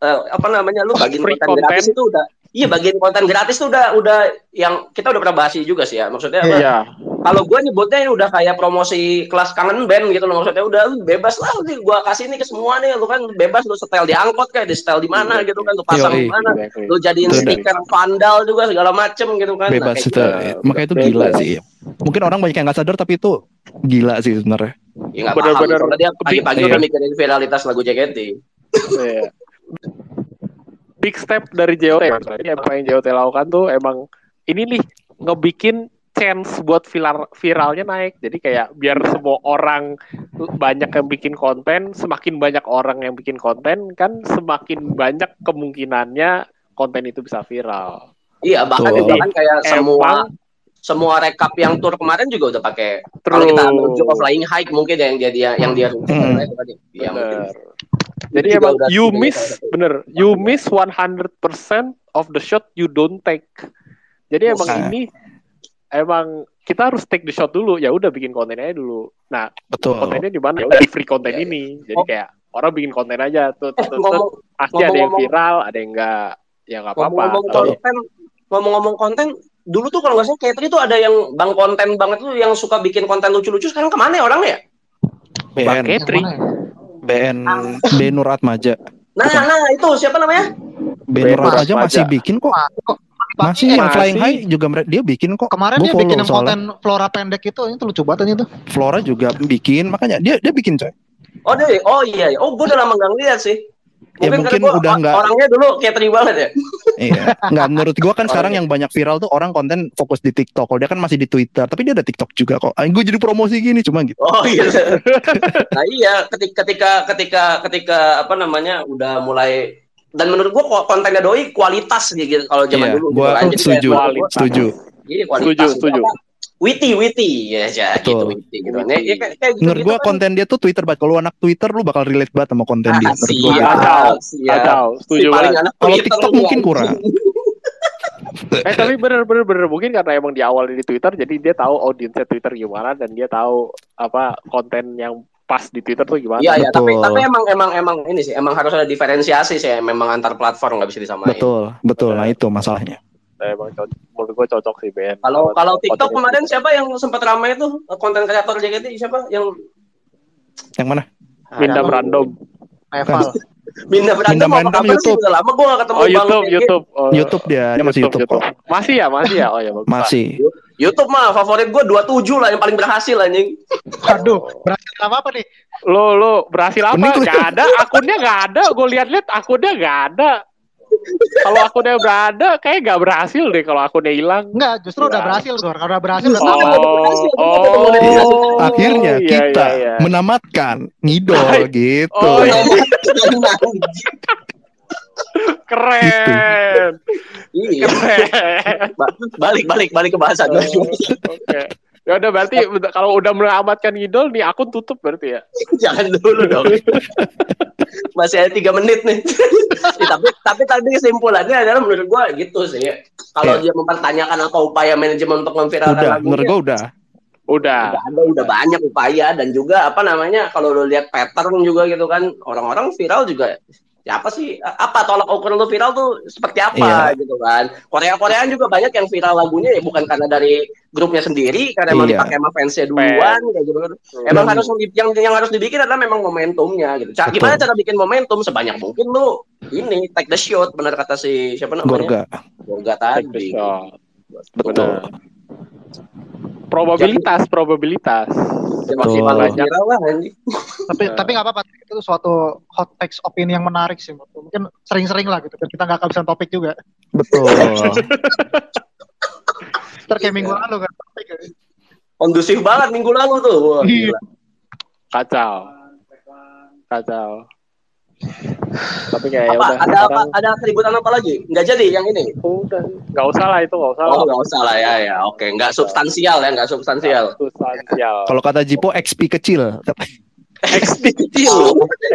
eh, apa namanya lu bagian Free konten content. gratis itu udah iya bagian konten gratis itu udah udah yang kita udah pernah bahas juga sih ya maksudnya apa, Iya. Kalau gue nyebutnya ini udah kayak promosi kelas kangen band gitu loh maksudnya udah lu bebas lah nih gue kasih nih ke semua nih lu kan bebas lu setel di angkot kayak di setel di mana gitu kan lu pasang di mana lu jadiin stiker vandal juga segala macem gitu kan Nah, Bebas kayak itu. gitu. Makanya itu Bebas. gila sih. Mungkin orang banyak yang nggak sadar tapi itu gila sih sebenarnya. ya nggak paham Bener-bener. soalnya dia pagi-pagi Iya. udah mikirin viralitas lagu JKT Iya. Big step dari JOT. Apa yang JOT lakukan tuh emang ini nih ngebikin chance buat viral viralnya naik. Jadi kayak biar semua orang banyak yang bikin konten, semakin banyak orang yang bikin konten kan semakin banyak kemungkinannya konten itu bisa viral. iya bahkan Betul. juga kan kayak semua Emang semua rekap yang tour kemarin juga udah pakai kalau kita merujuk ke flying high mungkin yang dia dia yang dia Hmm. itu tadi ya mungkin bener. Jadi emang you miss bener, you miss 100% of the shot you don't take. Jadi emang Nah. ini emang kita harus take the shot dulu. Ya udah bikin kontennya dulu. Nah, Betul. kontennya di mana? Ya udah free konten iya. ini. Jadi Oh. kayak orang bikin konten aja tuh, tuh, tuh, tuh. ngomong pasti ada yang viral, ada yang enggak. Ya nggak apa-apa. ngomong-ngomong Kalau- konten ngomong-ngomong konten dulu tuh kalau nggak salah Katri tuh ada yang bang konten banget tuh yang suka bikin konten lucu-lucu sekarang ke mana ya orangnya ya? Bang BN, Yang Katri. mana ya? BN, B Nur Atmaja. Nah, Bukan. nah itu siapa namanya? B B Nur Nur Atmaja Atmaja. masih bikin kok. Masih pagi yang Masih. Flying High juga dia bikin kok. Kemarin Gua dia bikin yang konten flora pendek itu, itu lucu banget ini tuh. Flora juga bikin, makanya dia dia bikin coy. Oh dia, oh iya, iya. oh gue udah lama nggak ngeliat sih. Ya, Mungkin, mungkin karena gua udah nggak- orangnya dulu Katri banget ya. Iya. Nggak menurut gua kan Oh, sekarang iya. yang banyak viral tuh orang konten fokus di TikTok. Kalau dia kan masih di Twitter, tapi dia ada TikTok juga kok. Ah, gue jadi promosi gini cuma gitu. Oh iya. nah iya, ketika ketika ketika ketika apa namanya udah mulai dan menurut gua kontennya doi kualitas gitu kalau zaman Iya, dulu. gua gitu kan. Jadi setuju, gua, setuju. Iya kualitas. Setuju, gitu. setuju. Witty, witty ya, ya gitu, witty gitu. Ya, kayak, kayak gitu, Menurut gua konten dia tuh Twitter banget. Kalau anak Twitter lu bakal relate banget sama konten dia. Ah, Menurut gua. siap. Kacau, Si setuju paling banget. anak Kalau Twitter TikTok mungkin kurang. Eh tapi bener bener bener mungkin karena emang di awal di Twitter jadi dia tahu audiensnya Twitter gimana dan dia tahu apa konten yang pas di Twitter tuh gimana. Iya, iya, tapi Betul. tapi emang emang emang ini sih, emang harus ada diferensiasi sih, memang antar platform nggak bisa disamain. Betul, betul. Nah itu masalahnya. Nah, emang cocok, menurut gue cocok sih Ben. Kalau kalau TikTok kemarin siapa yang sempat ramai itu konten kreator JKT siapa yang Yang mana? Mindam Ada. random. Neval. Minda Minda apa kabar sih YouTube. udah lama gua gak ketemu Oh Bang YouTube. YouTube. Oh, YouTube dia, dia masih YouTube, kok. Masih ya, masih ya. Oh ya bagus. Masih. YouTube mah favorit gua 27 lah yang paling berhasil anjing. Aduh, berhasil apa apa nih? Lo lo berhasil apa? Gak ada, akunnya gak ada. Gue lihat-lihat akunnya gak ada. Kalau akunnya berada, kayak gak berhasil deh kalau akunnya hilang. Enggak, justru udah berhasil. Kalau udah berhasil udah Oh. berhasil, ketemu monetisasi. Akhirnya iya, kita iya, iya. menamatkan ngidol gitu. Oh, iya. Nah, Keren. Iya. Ba- balik balik balik ke bahasan. Oke. Ya udah berarti kalau udah menyelamatkan ngidol nih akun tutup berarti ya. Jangan dulu dong. Masih ada tiga menit nih. Ya, tapi tapi tadi kesimpulannya adalah menurut gua gitu sih. Kalau Iya. dia mempertanyakan apa upaya manajemen untuk memviralkan Udah, lagunya, menurut gue udah. Udah. udah ada udah banyak upaya dan juga apa namanya kalau lo lihat pattern juga gitu kan orang-orang viral juga ya apa sih apa tolak ukur lo viral tuh seperti apa gitu kan Korea Koreaan juga banyak yang viral lagunya ya bukan karena dari grupnya sendiri karena emang Iya. dipakai sama fansnya duluan kayak gitu emang Dan- harus yang yang harus dibikin adalah memang momentumnya gitu Ca- Betul. gimana cara bikin momentum sebanyak mungkin lo ini take the shot benar kata si siapa namanya Gorga. Gorga Take the tadi shot. Betul. Benar. Probabilitas, probabilitas. Betul. maksimal lah anjing. Tapi Nah. tapi nggak apa-apa itu suatu hot takes opini yang menarik sih. Mungkin sering-sering lah gitu. biar Kita nggak kehabisan topik juga. Betul. Ntar kayak minggu lalu kan topik. ya. kondusif banget minggu lalu tuh Wah, Iya. gila. Kacau. Kacau. Tapi kayak ya apa? udah ada apa? ada keributan apa lagi? Nggak jadi yang ini? Udah. Nggak usah lah itu nggak usah lah. oh nggak usah lah. Ya ya. Oke nggak substansial ya nggak substansial. Substansial. Kalau kata Jipo XP kecil. XP kecil.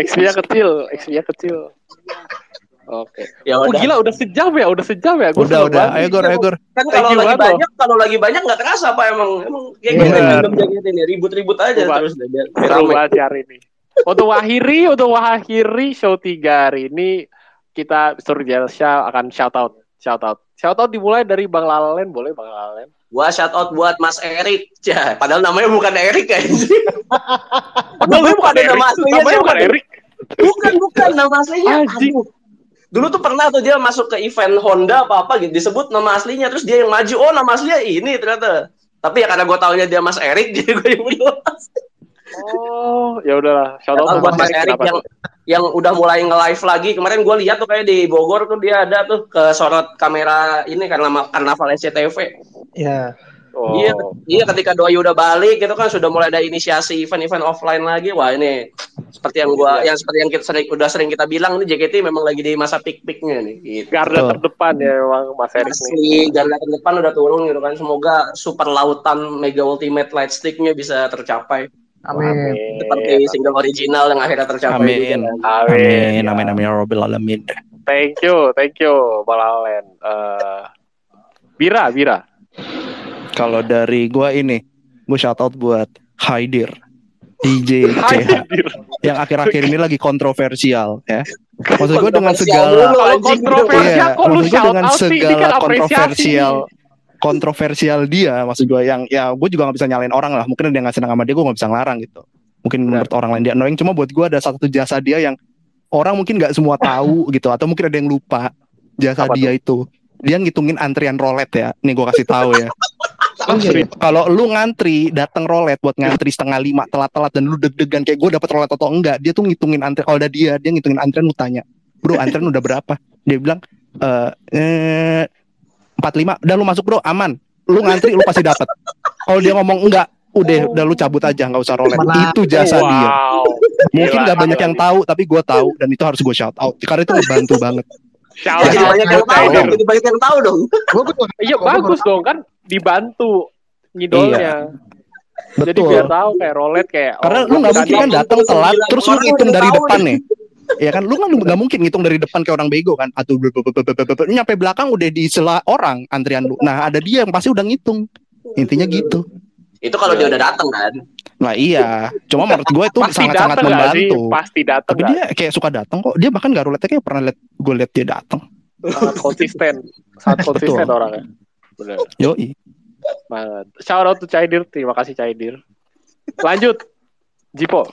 X-nya kecil X-nya kecil. Oke. Ya oh udah. gila udah sejam ya udah sejam ya. Gua Udah udah. banget. Ayo Gor, ayo Gor. kan kalau lagi banyak kalau lagi banyak nggak terasa apa emang emang kayak gitu random ini ribut-ribut aja Coba. terus deh seru banget ya hari ini untuk mengakhiri untuk mengakhiri show 3 hari ini kita Surjel Syah akan shout out shout out shout out dimulai dari Bang Lalen. Boleh Bang Lalen? Gua shout out buat Mas Erik. Ya padahal namanya bukan Erik kan? Namanya bukan Erik. nama aslinya namanya bukan? Erik. Bukan bukan. Nama aslinya. Aduh. dulu tuh pernah tuh dia masuk ke event Honda apa apa gitu. Disebut nama aslinya terus dia yang maju. Oh nama aslinya ini ternyata. Tapi ya karena gue taunya dia Mas Erik jadi gue yang bilang oh ya udahlah shout out buat Mas Erik yang tuh? yang udah mulai nge-live lagi kemarin gue lihat tuh kayak di Bogor tuh dia ada tuh ke sorot kamera ini karena karnaval SCTV Ya. oh. Iya, iya ketika doi udah balik gitu kan sudah mulai ada inisiasi event-event offline lagi. Wah ini seperti yang gua yang seperti yang kita sering udah sering kita bilang ini JKT memang lagi di masa peak-peaknya nih. Gitu. garda terdepan ya emang Mas Erik nih garda terdepan udah turun gitu kan. Semoga super lautan Mega Ultimate Light Stick-nya bisa tercapai Amin. seperti single original yang akhirnya tercapai. Amin. juga kan. Amin, Ya. amin, amin, ya Rabbil Alamin. Thank you, thank you, Bang Lalen. Eh, Bira, Bira. Kalau dari gua ini, gue shout out buat Haidir. DJ CH yang akhir-akhir ini lagi kontroversial ya. Maksud gue dengan Kontroversial segala kontroversial Iya, kok lu maksud gue shout dengan out sih? Ini segala kan apresiasi. kontroversial kontroversial dia maksud gue yang ya gue juga nggak bisa nyalain orang lah. Mungkin dia nggak senang sama dia gue nggak bisa ngelarang gitu. Mungkin menurut orang lain dia annoying. Cuma buat gue ada satu jasa dia yang orang mungkin nggak semua tahu gitu atau mungkin ada yang lupa jasa Apa dia itu. Dia ngitungin antrian rolet ya. Nih gue kasih tahu ya. Oh, iya, kalau lu ngantri datang rolet buat ngantri setengah lima telat-telat dan lu deg-degan kayak gue dapet rolet atau enggak dia tuh ngitungin antrian kalau ada dia dia ngitungin antrian lu tanya bro antrian udah berapa? Dia bilang eh empat lima udah lu masuk bro aman. Lu ngantri lu pasti dapet. Kalau dia ngomong enggak udah udah lu cabut aja nggak usah rolet. Mana- itu jasa dia. Wow. mungkin Gila, nggak banyak yang tahu tapi gue tahu dan itu harus gue shout out. Karena itu ngebantu banget. Shout Jadi out banyak yang tahu dong, jadi banyak yang tahu dong. Iya bagus dong kan? Dibantu ngidolnya. Jadi betul. biar tahu kayak rolet kayak Karena oh, lu nggak mungkin kan datang telat terus lu udah ngitung dari depan nih. Ya kan lu kan nggak mungkin ngitung dari depan kayak orang bego kan atau nyampe belakang udah di sela orang antrian lu. Nah, ada dia yang pasti udah ngitung. Intinya gitu. Itu kalau dia udah datang kan. Nah, iya. Cuma menurut gue itu nggak sih? membantu. Pasti datang Tapi dia kayak suka datang kok. Dia bahkan gak roulette kayak pernah liat gue liat dia datang. sangat konsisten, sangat konsisten Betul. orangnya. Bener Yoi. banget. Shout out to Caidir, terima kasih Caidir. Lanjut, Jipo.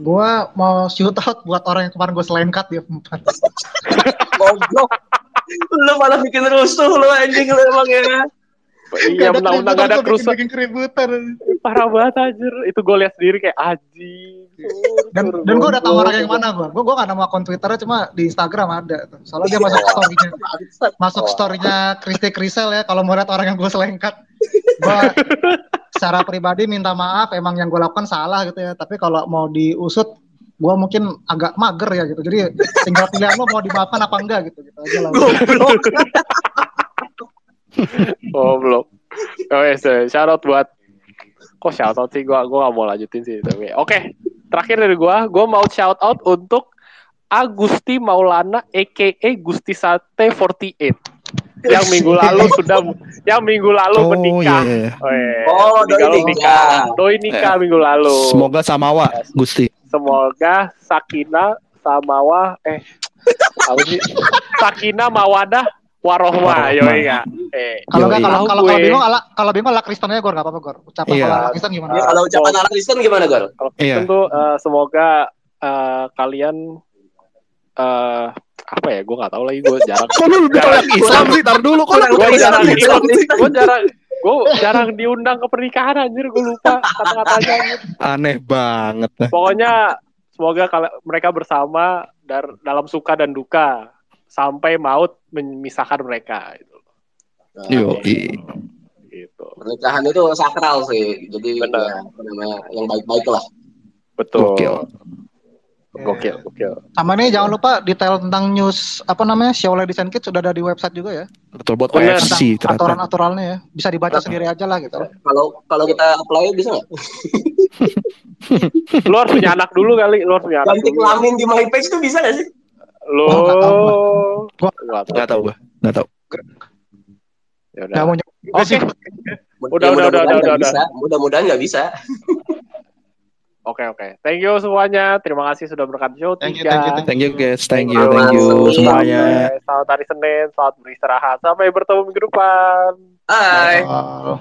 Gua mau shoot out buat orang yang kemarin gue selengkat di F4. Goblok. lu malah bikin rusuh lu anjing lu emang ya. Iya, gak ada kerusuhan. Bikin keributan. Parah banget anjir. Itu gue lihat sendiri kayak aji. Dan dan gue udah tahu orang yang mana gue. Gue gue gak nama akun Twitternya cuma di Instagram ada. tuh. Soalnya dia masuk storynya masuk storynya Kristi Krisel ya. Kalau mau lihat orang yang gue selengkat, gue secara pribadi minta maaf. Emang yang gue lakukan salah gitu ya. Tapi kalau mau diusut, gua mungkin agak mager ya gitu. Jadi tinggal pilihan lo mau dimaafkan apa enggak gitu gitu aja lah. Goblok. Oh belum. Yes, eh, shout out buat kok shout out sih gua gua gak mau lanjutin sih tapi oke terakhir dari gua gua mau shout out untuk Agusti Maulana aka Gusti Sate 48 yang minggu lalu sudah yang minggu lalu Oh menikah. iya, iya. Oh, iya. Oh, Minggu doi lalu nikah. Doi nikah minggu lalu. Semoga samawa Gusti. Semoga Sakina Samawa eh apa sih? Sakina Mawadah Warohma, Warohmah. yoi ya. Eh, Kalau enggak Yoi. kalau kalau kalau bingung ala kalau bingung ala Kristennya Gor enggak apa-apa Gor. Ucapan Iya. kalau ala Kristen gimana? Ya, kalau ucapan anak Kristen gimana, Gor? Kalau Iya. tentu eh, semoga eh, kalian eh apa ya? Gue nggak tahu lagi. Gue jarang. Kok lu Jarang. Islam sih? Tar dulu kok lu Gue jarang. Islam sih? Gue jarang. Gue jarang diundang ke pernikahan anjir. Gue lupa kata-katanya. Aneh banget. Pokoknya semoga kal- mereka bersama dar- dalam suka dan duka sampai maut memisahkan mereka. Gitu. Yo, gitu. Pernikahan itu sakral sih. Jadi Benar. ya, namanya, yang baik-baik lah. Betul. Gokil. Gokil, gokil. Sama ini jangan lupa detail tentang news apa namanya Xiaomi Design Kit sudah ada di website juga ya. betul buat. OFC ternyata. Aturan-aturannya ya. Bisa dibaca sendiri aja lah gitu. Kalau kalau kita apply bisa nggak? Lu harus punya anak dulu kali. Lu harus punya anak Ganti kelamin di my page itu bisa nggak sih? Lu. Gua nggak tahu, Gua- Nggak tahu. Nggak tahu gua, nggak tahu. Ya udah. Nggak mau nyoba juga Oke. sih. Udah, Ya, udah, udah, mudah-mudahan udah, nggak udah. bisa. Mudah-mudahan nggak bisa. Oke oke. Thank you semuanya. Terima kasih sudah berkat show Thank you, thank you, Thank you guys, thank you, thank you Senin. semuanya. Sampai- Selamat hari Senin, selamat beristirahat. Sampai bertemu minggu depan. Hai. Oh.